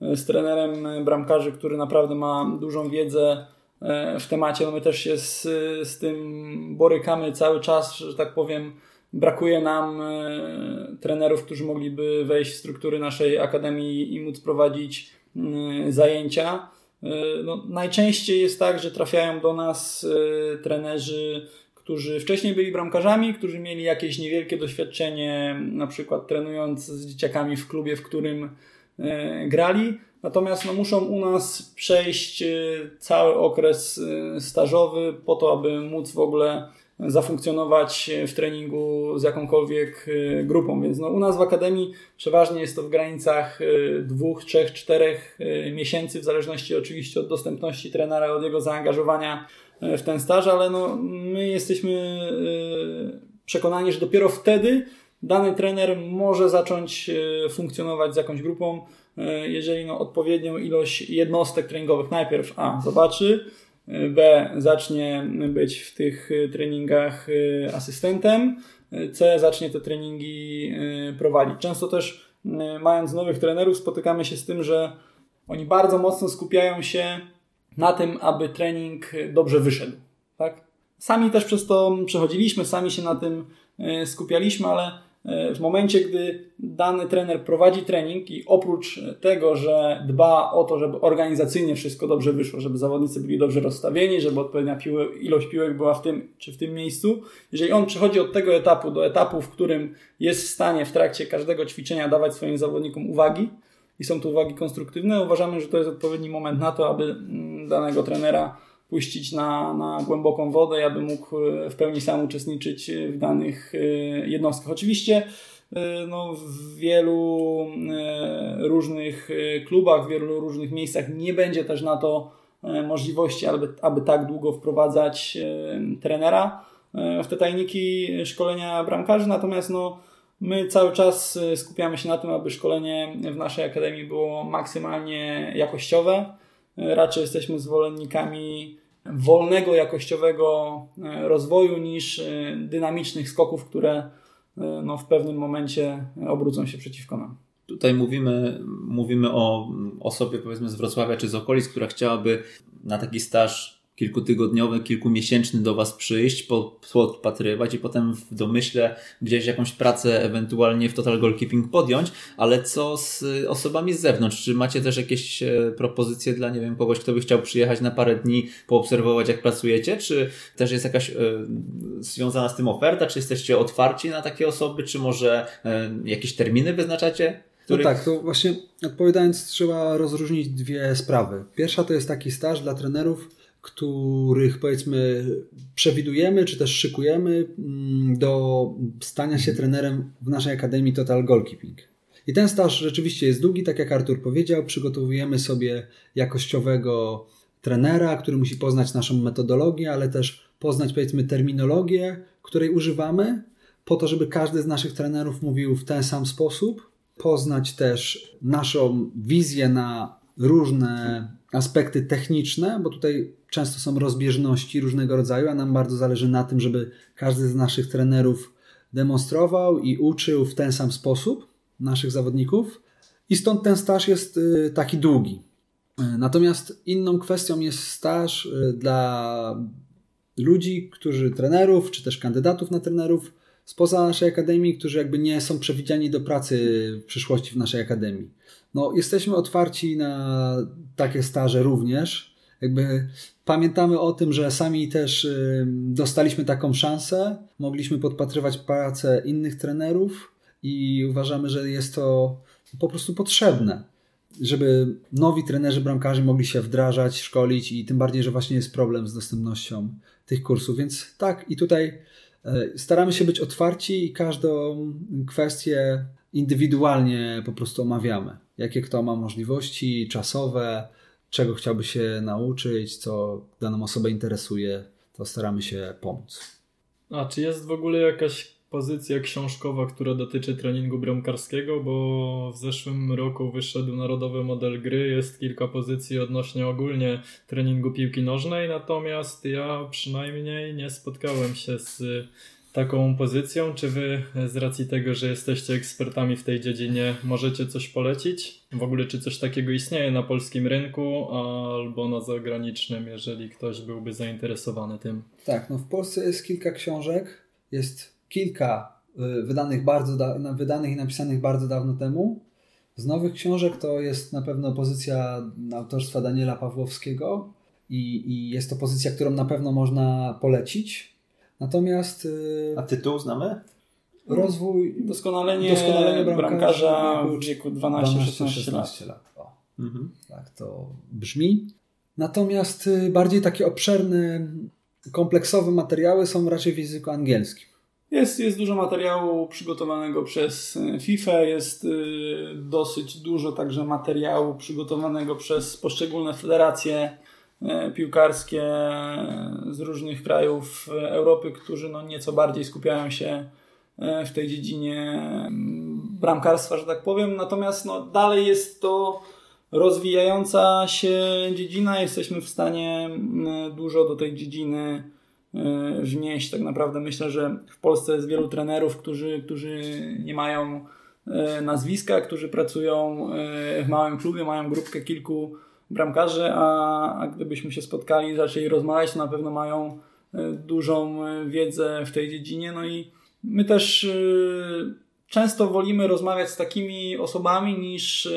e, z trenerem bramkarzy, który naprawdę ma dużą wiedzę e, w temacie. No my też się z, z tym borykamy cały czas, że tak powiem. Brakuje nam trenerów, którzy mogliby wejść w struktury naszej akademii i móc prowadzić zajęcia. No, najczęściej jest tak, że trafiają do nas trenerzy którzy wcześniej byli bramkarzami, którzy mieli jakieś niewielkie doświadczenie, na przykład trenując z dzieciakami w klubie, w którym e, grali. Natomiast no, muszą u nas przejść e, cały okres e, stażowy po to, aby móc w ogóle zafunkcjonować w treningu z jakąkolwiek grupą. Więc no, u nas w Akademii przeważnie jest to w granicach dwóch, trzech, czterech miesięcy, w zależności oczywiście od dostępności trenera, od jego zaangażowania E, w ten staż, ale no, my jesteśmy e, przekonani, że dopiero wtedy dany trener może zacząć e, funkcjonować z jakąś grupą, jeżeli no, odpowiednią ilość jednostek treningowych najpierw A zobaczy, B zacznie być w tych treningach asystentem, C zacznie te treningi prowadzić. Często też mając nowych trenerów spotykamy się z tym, że oni bardzo mocno skupiają się na tym, aby trening dobrze wyszedł. Tak? Sami też przez to przechodziliśmy, sami się na tym skupialiśmy, ale w momencie, gdy dany trener prowadzi trening i oprócz tego, że dba o to, żeby organizacyjnie wszystko dobrze wyszło, żeby zawodnicy byli dobrze rozstawieni, żeby odpowiednia ilość piłek była w tym czy w tym miejscu, jeżeli on przechodzi od tego etapu do etapu, w którym jest w stanie w trakcie każdego ćwiczenia dawać swoim zawodnikom uwagi, i są to uwagi konstruktywne, uważamy, że to jest odpowiedni moment na to, aby mm, danego trenera puścić na, na głęboką wodę, aby mógł e, w pełni sam uczestniczyć w danych e, jednostkach. Oczywiście e, no, w wielu różnych klubach, w wielu różnych miejscach nie będzie też na to możliwości, aby, aby tak długo wprowadzać trenera w te tajniki szkolenia bramkarzy, natomiast no, My cały czas skupiamy się na tym, aby szkolenie w naszej akademii było maksymalnie jakościowe. Raczej jesteśmy zwolennikami wolnego, jakościowego y, rozwoju niż dynamicznych skoków, które no, w pewnym momencie obrócą się przeciwko nam. Tutaj mówimy, mówimy o osobie powiedzmy z Wrocławia czy z okolic, która chciałaby na taki staż kilkutygodniowy, kilkumiesięczny do Was przyjść, podpatrywać i potem w domyśle gdzieś jakąś pracę ewentualnie w Total Goalkeeping podjąć, ale co z osobami z zewnątrz? Czy macie też jakieś e, propozycje dla, nie wiem, kogoś, kto by chciał przyjechać na parę dni, poobserwować jak pracujecie? Czy też jest jakaś e, związana z tym oferta? Czy jesteście otwarci na takie osoby? Czy może e, jakieś terminy wyznaczacie? No tak, to właśnie odpowiadając trzeba rozróżnić dwie sprawy. Pierwsza to jest taki staż dla trenerów, których powiedzmy przewidujemy, czy też szykujemy mm, do stania się trenerem w naszej Akademii Total Goalkeeping. I ten staż rzeczywiście jest długi, tak jak Artur powiedział, przygotowujemy sobie jakościowego trenera, który musi poznać naszą metodologię, ale też poznać powiedzmy terminologię, której używamy, po to, żeby każdy z naszych trenerów mówił w ten sam sposób, poznać też naszą wizję na różne aspekty techniczne, bo tutaj często są rozbieżności różnego rodzaju, a nam bardzo zależy na tym, żeby każdy z naszych trenerów demonstrował i uczył w ten sam sposób naszych zawodników. I stąd ten staż jest y, taki długi. Y, natomiast inną kwestią jest staż y, dla ludzi, którzy trenerów, czy też kandydatów na trenerów spoza naszej akademii, którzy jakby nie są przewidziani do pracy w przyszłości w naszej akademii. No, jesteśmy otwarci na takie staże również. jakby pamiętamy o tym, że sami też y, dostaliśmy taką szansę, mogliśmy podpatrywać pracę innych trenerów i uważamy, że jest to po prostu potrzebne, żeby nowi trenerzy bramkarzy mogli się wdrażać, szkolić i tym bardziej, że właśnie jest problem z dostępnością tych kursów. Więc tak, i tutaj e, staramy się być otwarci i każdą kwestię indywidualnie po prostu omawiamy. Jakie kto ma możliwości czasowe, czego chciałby się nauczyć, co daną osobę interesuje, to staramy się pomóc. A czy jest w ogóle jakaś pozycja książkowa, która dotyczy treningu bramkarskiego, bo w zeszłym roku wyszedł narodowy model gry, jest kilka pozycji odnośnie ogólnie treningu piłki nożnej, natomiast ja przynajmniej nie spotkałem się z taką pozycją. Czy wy z racji tego, że jesteście ekspertami w tej dziedzinie, możecie coś polecić? W ogóle czy coś takiego istnieje na polskim rynku albo na zagranicznym, jeżeli ktoś byłby zainteresowany tym? Tak, no w Polsce jest kilka książek, jest kilka y, wydanych, bardzo da- wydanych i napisanych bardzo dawno temu. Z nowych książek to jest na pewno pozycja autorstwa Daniela Pawłowskiego i, i jest to pozycja, którą na pewno można polecić. Natomiast y, A tytuł znamy? rozwój Doskonalenie, Doskonalenie bramkarza, bramkarza w wieku 12-16 lat. 12-16 lat. O, Mhm. tak to brzmi. Natomiast y, bardziej takie obszerne, kompleksowe materiały są raczej w języku angielskim. Jest, jest dużo materiału przygotowanego przez e, FIFA, jest y, dosyć dużo także materiału przygotowanego przez poszczególne federacje piłkarskie z różnych krajów e, Europy, którzy no nieco bardziej skupiają się e, w tej dziedzinie mm, bramkarstwa, że tak powiem. Natomiast no, dalej jest to rozwijająca się dziedzina. Jesteśmy w stanie mm, dużo do tej dziedziny e, wnieść. Tak naprawdę myślę, że w Polsce jest wielu trenerów, którzy, którzy nie mają e, nazwiska, którzy pracują e, w małym klubie, mają grupkę kilku bramkarzy, a, a gdybyśmy się spotkali zaczęli rozmawiać, to na pewno mają e, dużą e, wiedzę w tej dziedzinie. No i my też e, często wolimy rozmawiać z takimi osobami niż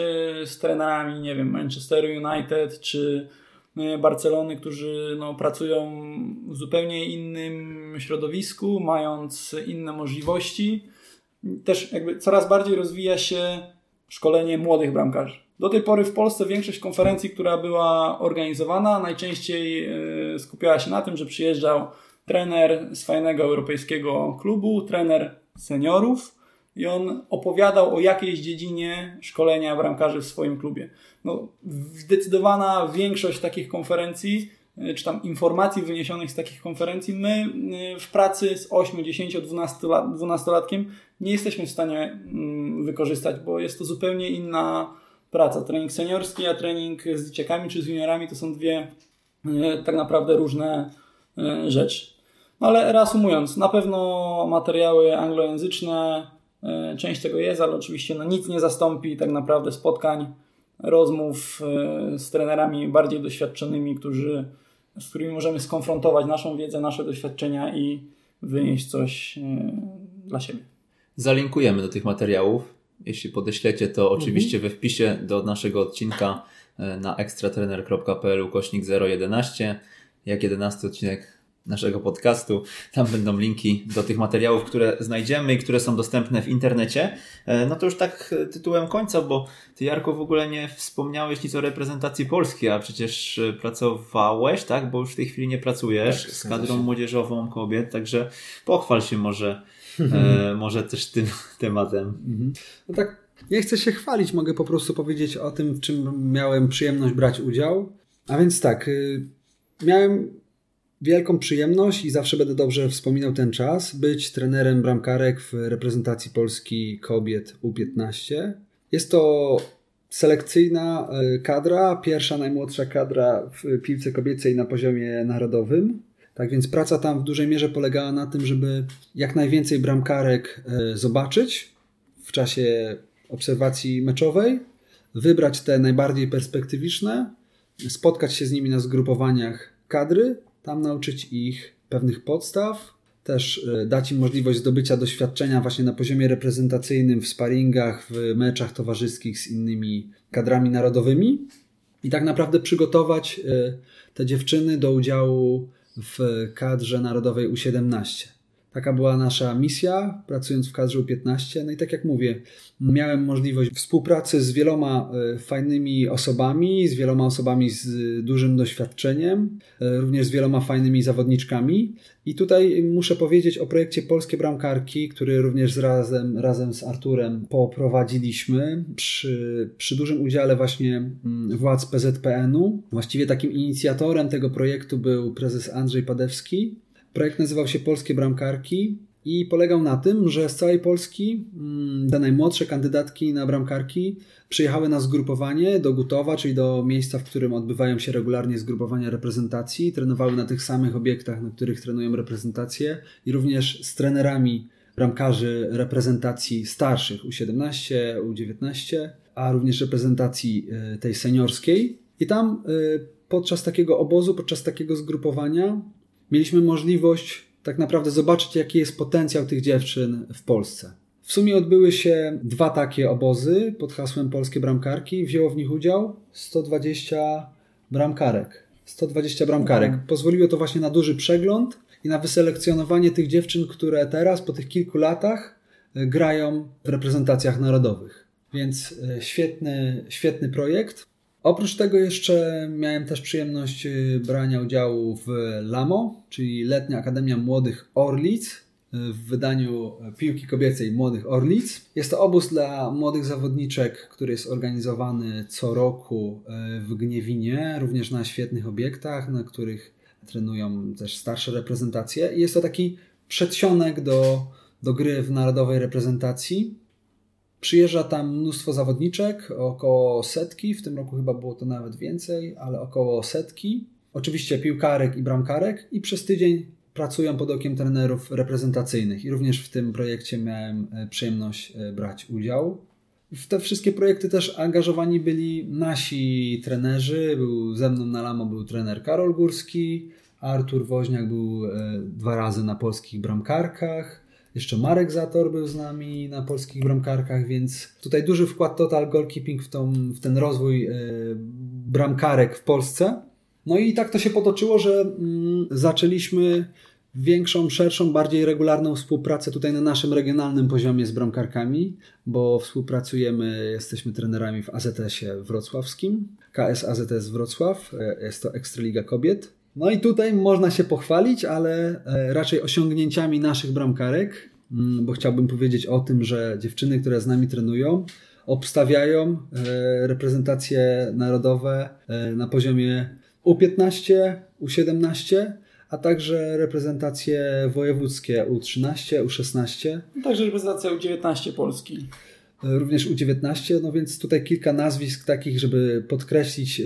z trenerami, nie wiem, Manchester United czy Barcelony, którzy no, pracują w zupełnie innym środowisku, mając inne możliwości. Też jakby coraz bardziej rozwija się szkolenie młodych bramkarzy. Do tej pory w Polsce większość konferencji, która była organizowana, najczęściej e, skupiała się na tym, że przyjeżdżał trener z fajnego europejskiego klubu, trener seniorów i on opowiadał o jakiejś dziedzinie szkolenia bramkarzy w swoim klubie. No, zdecydowana większość takich konferencji, e, czy tam informacji wyniesionych z takich konferencji, my e, w pracy z 8, 10, 12 lat, 12-latkiem nie jesteśmy w stanie mm, wykorzystać, bo jest to zupełnie inna praca. Trening seniorski, a trening z dzieciakami czy z juniorami to są dwie e, tak naprawdę różne e, rzeczy. No ale reasumując, na pewno materiały anglojęzyczne, e, część tego jest, ale oczywiście no nic nie zastąpi tak naprawdę spotkań, rozmów z trenerami bardziej doświadczonymi, którzy, z którymi możemy skonfrontować naszą wiedzę, nasze doświadczenia i wynieść coś dla siebie. Zalinkujemy do tych materiałów. Jeśli podeślecie, to oczywiście we wpisie do naszego odcinka e, na ekstratrener.pl kośnik 011, jak 11 odcinek naszego podcastu. Tam będą linki do tych materiałów, które znajdziemy i które są dostępne w internecie. E, No to już tak e, tytułem końca, bo ty Jarko w ogóle nie wspomniałeś nic o reprezentacji Polski, a przecież pracowałeś, tak? Bo już w tej chwili nie pracujesz Tak, z kadrą młodzieżową kobiet, także pochwal się może, e, może też tym (laughs) tematem. No tak, nie chcę się chwalić, mogę po prostu powiedzieć o tym, w czym miałem przyjemność brać udział. A więc tak, y, miałem wielką przyjemność i zawsze będę dobrze wspominał ten czas, być trenerem bramkarek w reprezentacji Polski kobiet U15. Jest to selekcyjna y, kadra, pierwsza najmłodsza kadra w piłce kobiecej na poziomie narodowym. Tak więc praca tam w dużej mierze polegała na tym, żeby jak najwięcej bramkarek y, zobaczyć w czasie obserwacji meczowej, wybrać te najbardziej perspektywiczne, spotkać się z nimi na zgrupowaniach kadry, tam nauczyć ich pewnych podstaw, też e, dać im możliwość zdobycia doświadczenia właśnie na poziomie reprezentacyjnym w sparingach, w meczach towarzyskich z innymi kadrami narodowymi. i tak naprawdę przygotować te dziewczyny do udziału w kadrze narodowej U17. Taka była nasza misja, pracując w kadrze U15. No i tak jak mówię, miałem możliwość współpracy z wieloma e, fajnymi osobami, z wieloma osobami z dużym doświadczeniem, e, również z wieloma fajnymi zawodniczkami. I tutaj muszę powiedzieć o projekcie Polskie Bramkarki, który również razem, razem z Arturem poprowadziliśmy przy, przy dużym udziale właśnie mm, władz PZPN-u. Właściwie takim inicjatorem tego projektu był prezes Andrzej Padewski, Projekt nazywał się Polskie Bramkarki i polegał na tym, że z całej Polski mm, te najmłodsze kandydatki na bramkarki przyjechały na zgrupowanie do Gutowa, czyli do miejsca, w którym odbywają się regularnie zgrupowania reprezentacji, trenowały na tych samych obiektach, na których trenują reprezentacje i również z trenerami bramkarzy reprezentacji starszych U17, U19, a również reprezentacji e, tej seniorskiej. I tam e, podczas takiego obozu, podczas takiego zgrupowania mieliśmy możliwość tak naprawdę zobaczyć, jaki jest potencjał tych dziewczyn w Polsce. W sumie odbyły się dwa takie obozy pod hasłem Polskie Bramkarki. Wzięło w nich udział 120 bramkarek. 120 bramkarek. Mhm. Pozwoliło to właśnie na duży przegląd i na wyselekcjonowanie tych dziewczyn, które teraz po tych kilku latach e, grają w reprezentacjach narodowych. Więc e, świetny, świetny projekt. Oprócz tego jeszcze miałem też przyjemność y, brania udziału w LAMO, czyli Letnia Akademia Młodych Orlic, y, w wydaniu piłki kobiecej Młodych Orlic. Jest to obóz dla młodych zawodniczek, który jest organizowany co roku y, w Gniewinie, również na świetnych obiektach, na których trenują też starsze reprezentacje. Jest to taki przedsionek do, do gry w narodowej reprezentacji. Przyjeżdża tam mnóstwo zawodniczek, około setki, w tym roku chyba było to nawet więcej, ale około setki. Oczywiście piłkarek i bramkarek i przez tydzień pracują pod okiem trenerów reprezentacyjnych i również w tym projekcie miałem e, przyjemność e, brać udział. W te wszystkie projekty też angażowani byli nasi trenerzy. Był ze mną na Lamo był trener Karol Górski, Artur Woźniak był e, dwa razy na polskich bramkarkach. Jeszcze Marek Zator był z nami na polskich bramkarkach, więc tutaj duży wkład Total Goalkeeping w, tą, w ten rozwój yy, bramkarek w Polsce. No i tak to się potoczyło, że mm, zaczęliśmy większą, szerszą, bardziej regularną współpracę tutaj na naszym regionalnym poziomie z bramkarkami, bo współpracujemy, jesteśmy trenerami w AZS-ie wrocławskim, KS AZS Wrocław, e, jest to Ekstraliga Kobiet. No i tutaj można się pochwalić, ale e, raczej osiągnięciami naszych bramkarek, mm, bo chciałbym powiedzieć o tym, że dziewczyny, które z nami trenują, obstawiają e, reprezentacje narodowe e, na poziomie U15, U17, a także reprezentacje wojewódzkie U13, U16. Także reprezentacja U19 Polski. Również U19, no więc tutaj kilka nazwisk takich, żeby podkreślić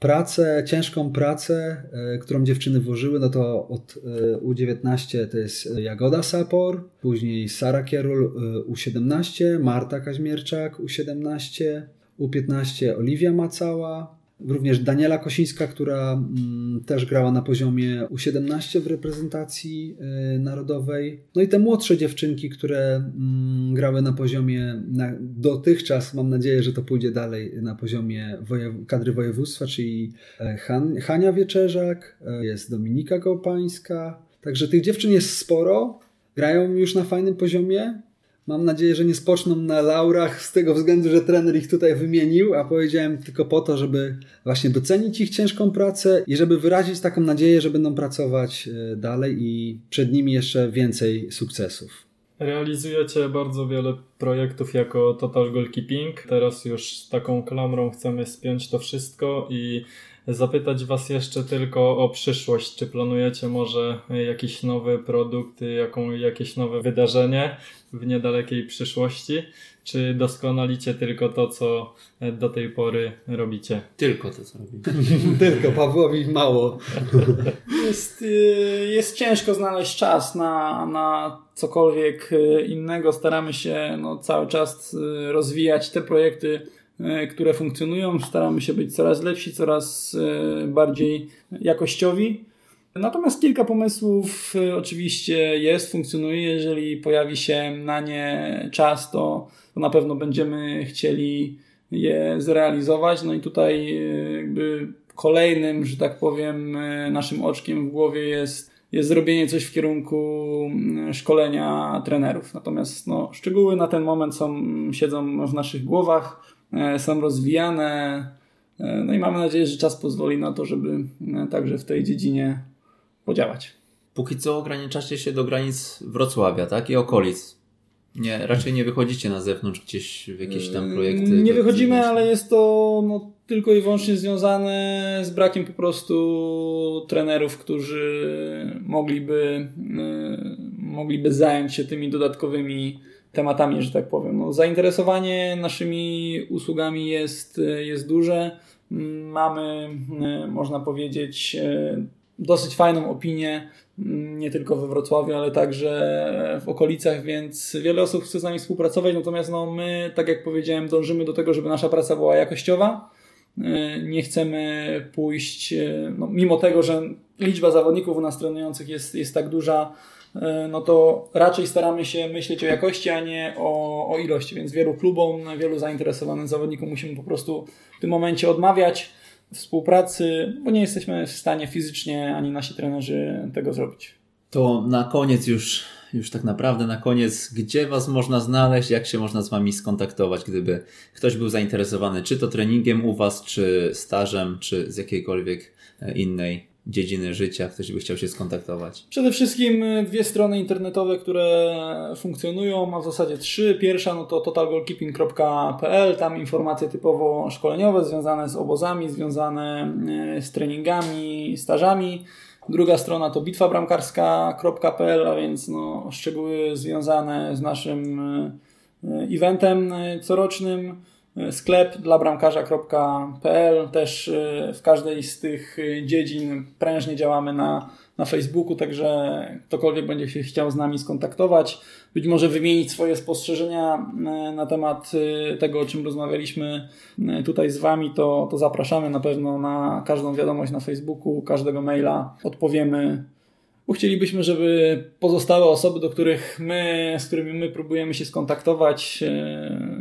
pracę, ciężką pracę, e, którą dziewczyny włożyły, no to od e, U19 to jest Jagoda Sapor, później Sara Kierul e, U17, Marta Kaźmierczak U17, U15 Oliwia Macała, Również Daniela Kosińska, która mm, też grała na poziomie U17 w reprezentacji y, narodowej. No i te młodsze dziewczynki, które mm, grały na poziomie na, dotychczas, mam nadzieję, że to pójdzie dalej na poziomie wojew- kadry województwa, czyli e, Han, Hania Wieczerzak, e, jest Dominika Kopańska. Także tych dziewczyn jest sporo. Grają już na fajnym poziomie. Mam nadzieję, że nie spoczną na laurach z tego względu, że trener ich tutaj wymienił, a powiedziałem tylko po to, żeby właśnie docenić ich ciężką pracę i żeby wyrazić taką nadzieję, że będą pracować e, dalej i przed nimi jeszcze więcej sukcesów. Realizujecie bardzo wiele projektów jako Total Goalkeeping. Teraz już taką klamrą chcemy spiąć to wszystko i zapytać Was jeszcze tylko o przyszłość. Czy planujecie może jakiś nowy produkt, jaką, jakieś nowe wydarzenie w niedalekiej przyszłości? Czy doskonalicie tylko to, co do tej pory robicie? Tylko to, co robicie. (laughs) tylko, Pawłowi mało. (laughs) jest, y, jest ciężko znaleźć czas na, na cokolwiek y, innego. Staramy się no, cały czas rozwijać te projekty, E, które funkcjonują. Staramy się być coraz lepsi, coraz e, bardziej jakościowi. Natomiast kilka pomysłów e, oczywiście jest, funkcjonuje. Jeżeli pojawi się na nie czas, to, to na pewno będziemy chcieli je zrealizować. No i tutaj jakby kolejnym, że tak powiem, naszym oczkiem w głowie jest, jest zrobienie coś w kierunku szkolenia trenerów. Natomiast no, szczegóły na ten moment są, siedzą w naszych głowach, są rozwijane. No i mamy nadzieję, że czas pozwoli na to, żeby także w tej dziedzinie podziałać. Póki co ograniczacie się do granic Wrocławia, tak? I okolic. Nie, raczej nie wychodzicie na zewnątrz gdzieś w jakieś tam projekty. Nie wychodzimy, ale jest to no, tylko i wyłącznie związane z brakiem po prostu trenerów, którzy mogliby, yy, mogliby zająć się tymi dodatkowymi tematami, że tak powiem. No, zainteresowanie naszymi usługami jest, jest duże. Mamy, yy, można powiedzieć, yy, dosyć fajną opinię, mm, nie tylko we Wrocławiu, ale także w okolicach, więc wiele osób chce z nami współpracować, natomiast no, my, tak jak powiedziałem, dążymy do tego, żeby nasza praca była jakościowa. E, nie chcemy pójść, e, no, mimo tego, że liczba zawodników u nas trenujących jest, jest tak duża, e, no to raczej staramy się myśleć o jakości, a nie o, o ilości, więc wielu klubom, wielu zainteresowanym zawodnikom musimy po prostu w tym momencie odmawiać współpracy, bo nie jesteśmy w stanie fizycznie ani nasi trenerzy tego zrobić. To na koniec już, już tak naprawdę na koniec, gdzie Was można znaleźć, jak się można z Wami skontaktować, gdyby ktoś był zainteresowany, czy to treningiem u Was, czy stażem, czy z jakiejkolwiek e, innej dziedziny życia, ktoś by chciał się skontaktować? Przede wszystkim e, dwie strony internetowe, które funkcjonują, a w zasadzie trzy. Pierwsza no to totalgoalkeeping.pl, tam informacje typowo szkoleniowe związane z obozami, związane e, z treningami, stażami. Druga strona to bitwabramkarska.pl, a więc no, szczegóły związane z naszym e, eventem corocznym sklep dla bramkarza.pl. Też y, w każdej z tych y, dziedzin prężnie działamy na, na Facebooku, także ktokolwiek będzie się chciał z nami skontaktować, być może wymienić swoje spostrzeżenia y, na temat tego, o czym rozmawialiśmy tutaj z Wami, to, to zapraszamy na pewno na każdą wiadomość na Facebooku, każdego maila odpowiemy bo chcielibyśmy, żeby pozostałe osoby, do których my, z którymi my próbujemy się skontaktować,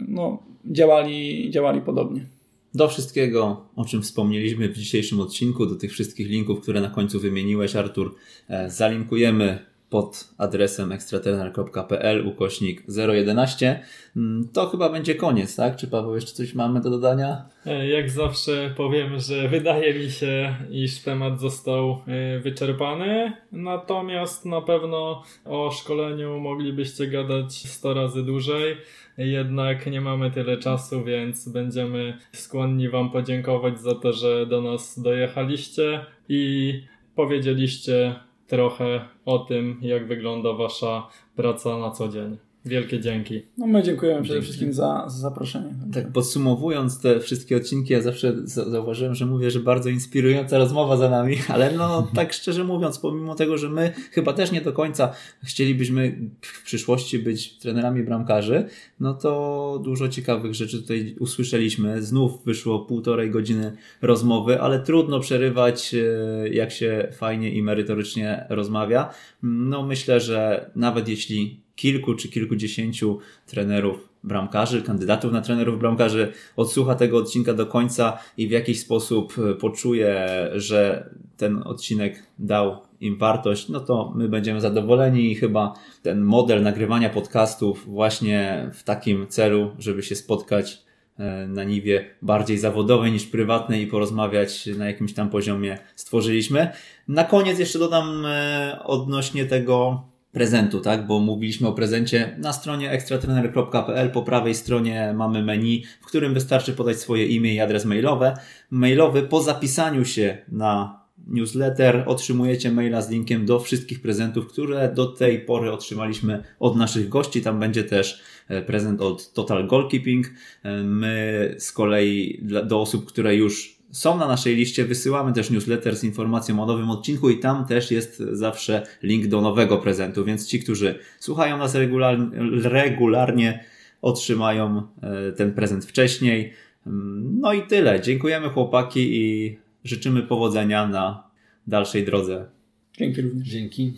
no, działali, działali podobnie. Do wszystkiego, o czym wspomnieliśmy w dzisiejszym odcinku, do tych wszystkich linków, które na końcu wymieniłeś, Artur, e, zalinkujemy pod adresem ekstratener.pl ukośnik 011. Mm, to chyba będzie koniec, tak? Czy Paweł jeszcze coś mamy do dodania? E, jak zawsze powiem, że wydaje mi się, iż temat został e, wyczerpany, natomiast na pewno o szkoleniu moglibyście gadać 100 razy dłużej. Jednak nie mamy tyle czasu, więc będziemy skłonni Wam podziękować za to, że do nas dojechaliście i powiedzieliście trochę o tym, jak wygląda Wasza praca na co dzień. Wielkie dzięki. No my dziękujemy przede wszystkim za, za zaproszenie. Tak podsumowując te wszystkie odcinki, ja zawsze zauważyłem, że mówię, że bardzo inspirująca rozmowa za nami, (laughs) ale no tak szczerze mówiąc, pomimo tego, że my chyba też nie do końca chcielibyśmy w przyszłości być trenerami bramkarzy, no to dużo ciekawych rzeczy tutaj usłyszeliśmy. Znów wyszło półtorej godziny rozmowy, ale trudno przerywać, e, jak się fajnie i merytorycznie rozmawia. No myślę, że nawet jeśli kilku czy kilkudziesięciu trenerów bramkarzy, kandydatów na trenerów bramkarzy odsłucha tego odcinka do końca i w jakiś sposób e, poczuje, że ten odcinek dał im wartość, no to my będziemy zadowoleni i chyba ten model nagrywania podcastów właśnie w takim celu, żeby się spotkać e, na niwie bardziej zawodowej niż prywatnej i porozmawiać na jakimś tam poziomie stworzyliśmy. Na koniec jeszcze dodam e, odnośnie tego prezentu, tak? Bo mówiliśmy o prezencie na stronie ekstratrener.pl. Po prawej stronie mamy menu, w którym wystarczy podać swoje imię i adres mailowe. Mailowy po zapisaniu się na newsletter otrzymujecie maila z linkiem do wszystkich prezentów, które do tej pory otrzymaliśmy od naszych gości. Tam będzie też e, prezent od Total Goalkeeping. E, my z kolei do osób, które już są na naszej liście, wysyłamy też newsletter z informacją o nowym odcinku i tam też jest zawsze link do nowego prezentu, więc ci, którzy słuchają nas regularnie, regularnie otrzymają e, ten prezent wcześniej. Mm, no i tyle. Dziękujemy chłopaki i życzymy powodzenia na dalszej drodze. Dzięki również. Dzięki.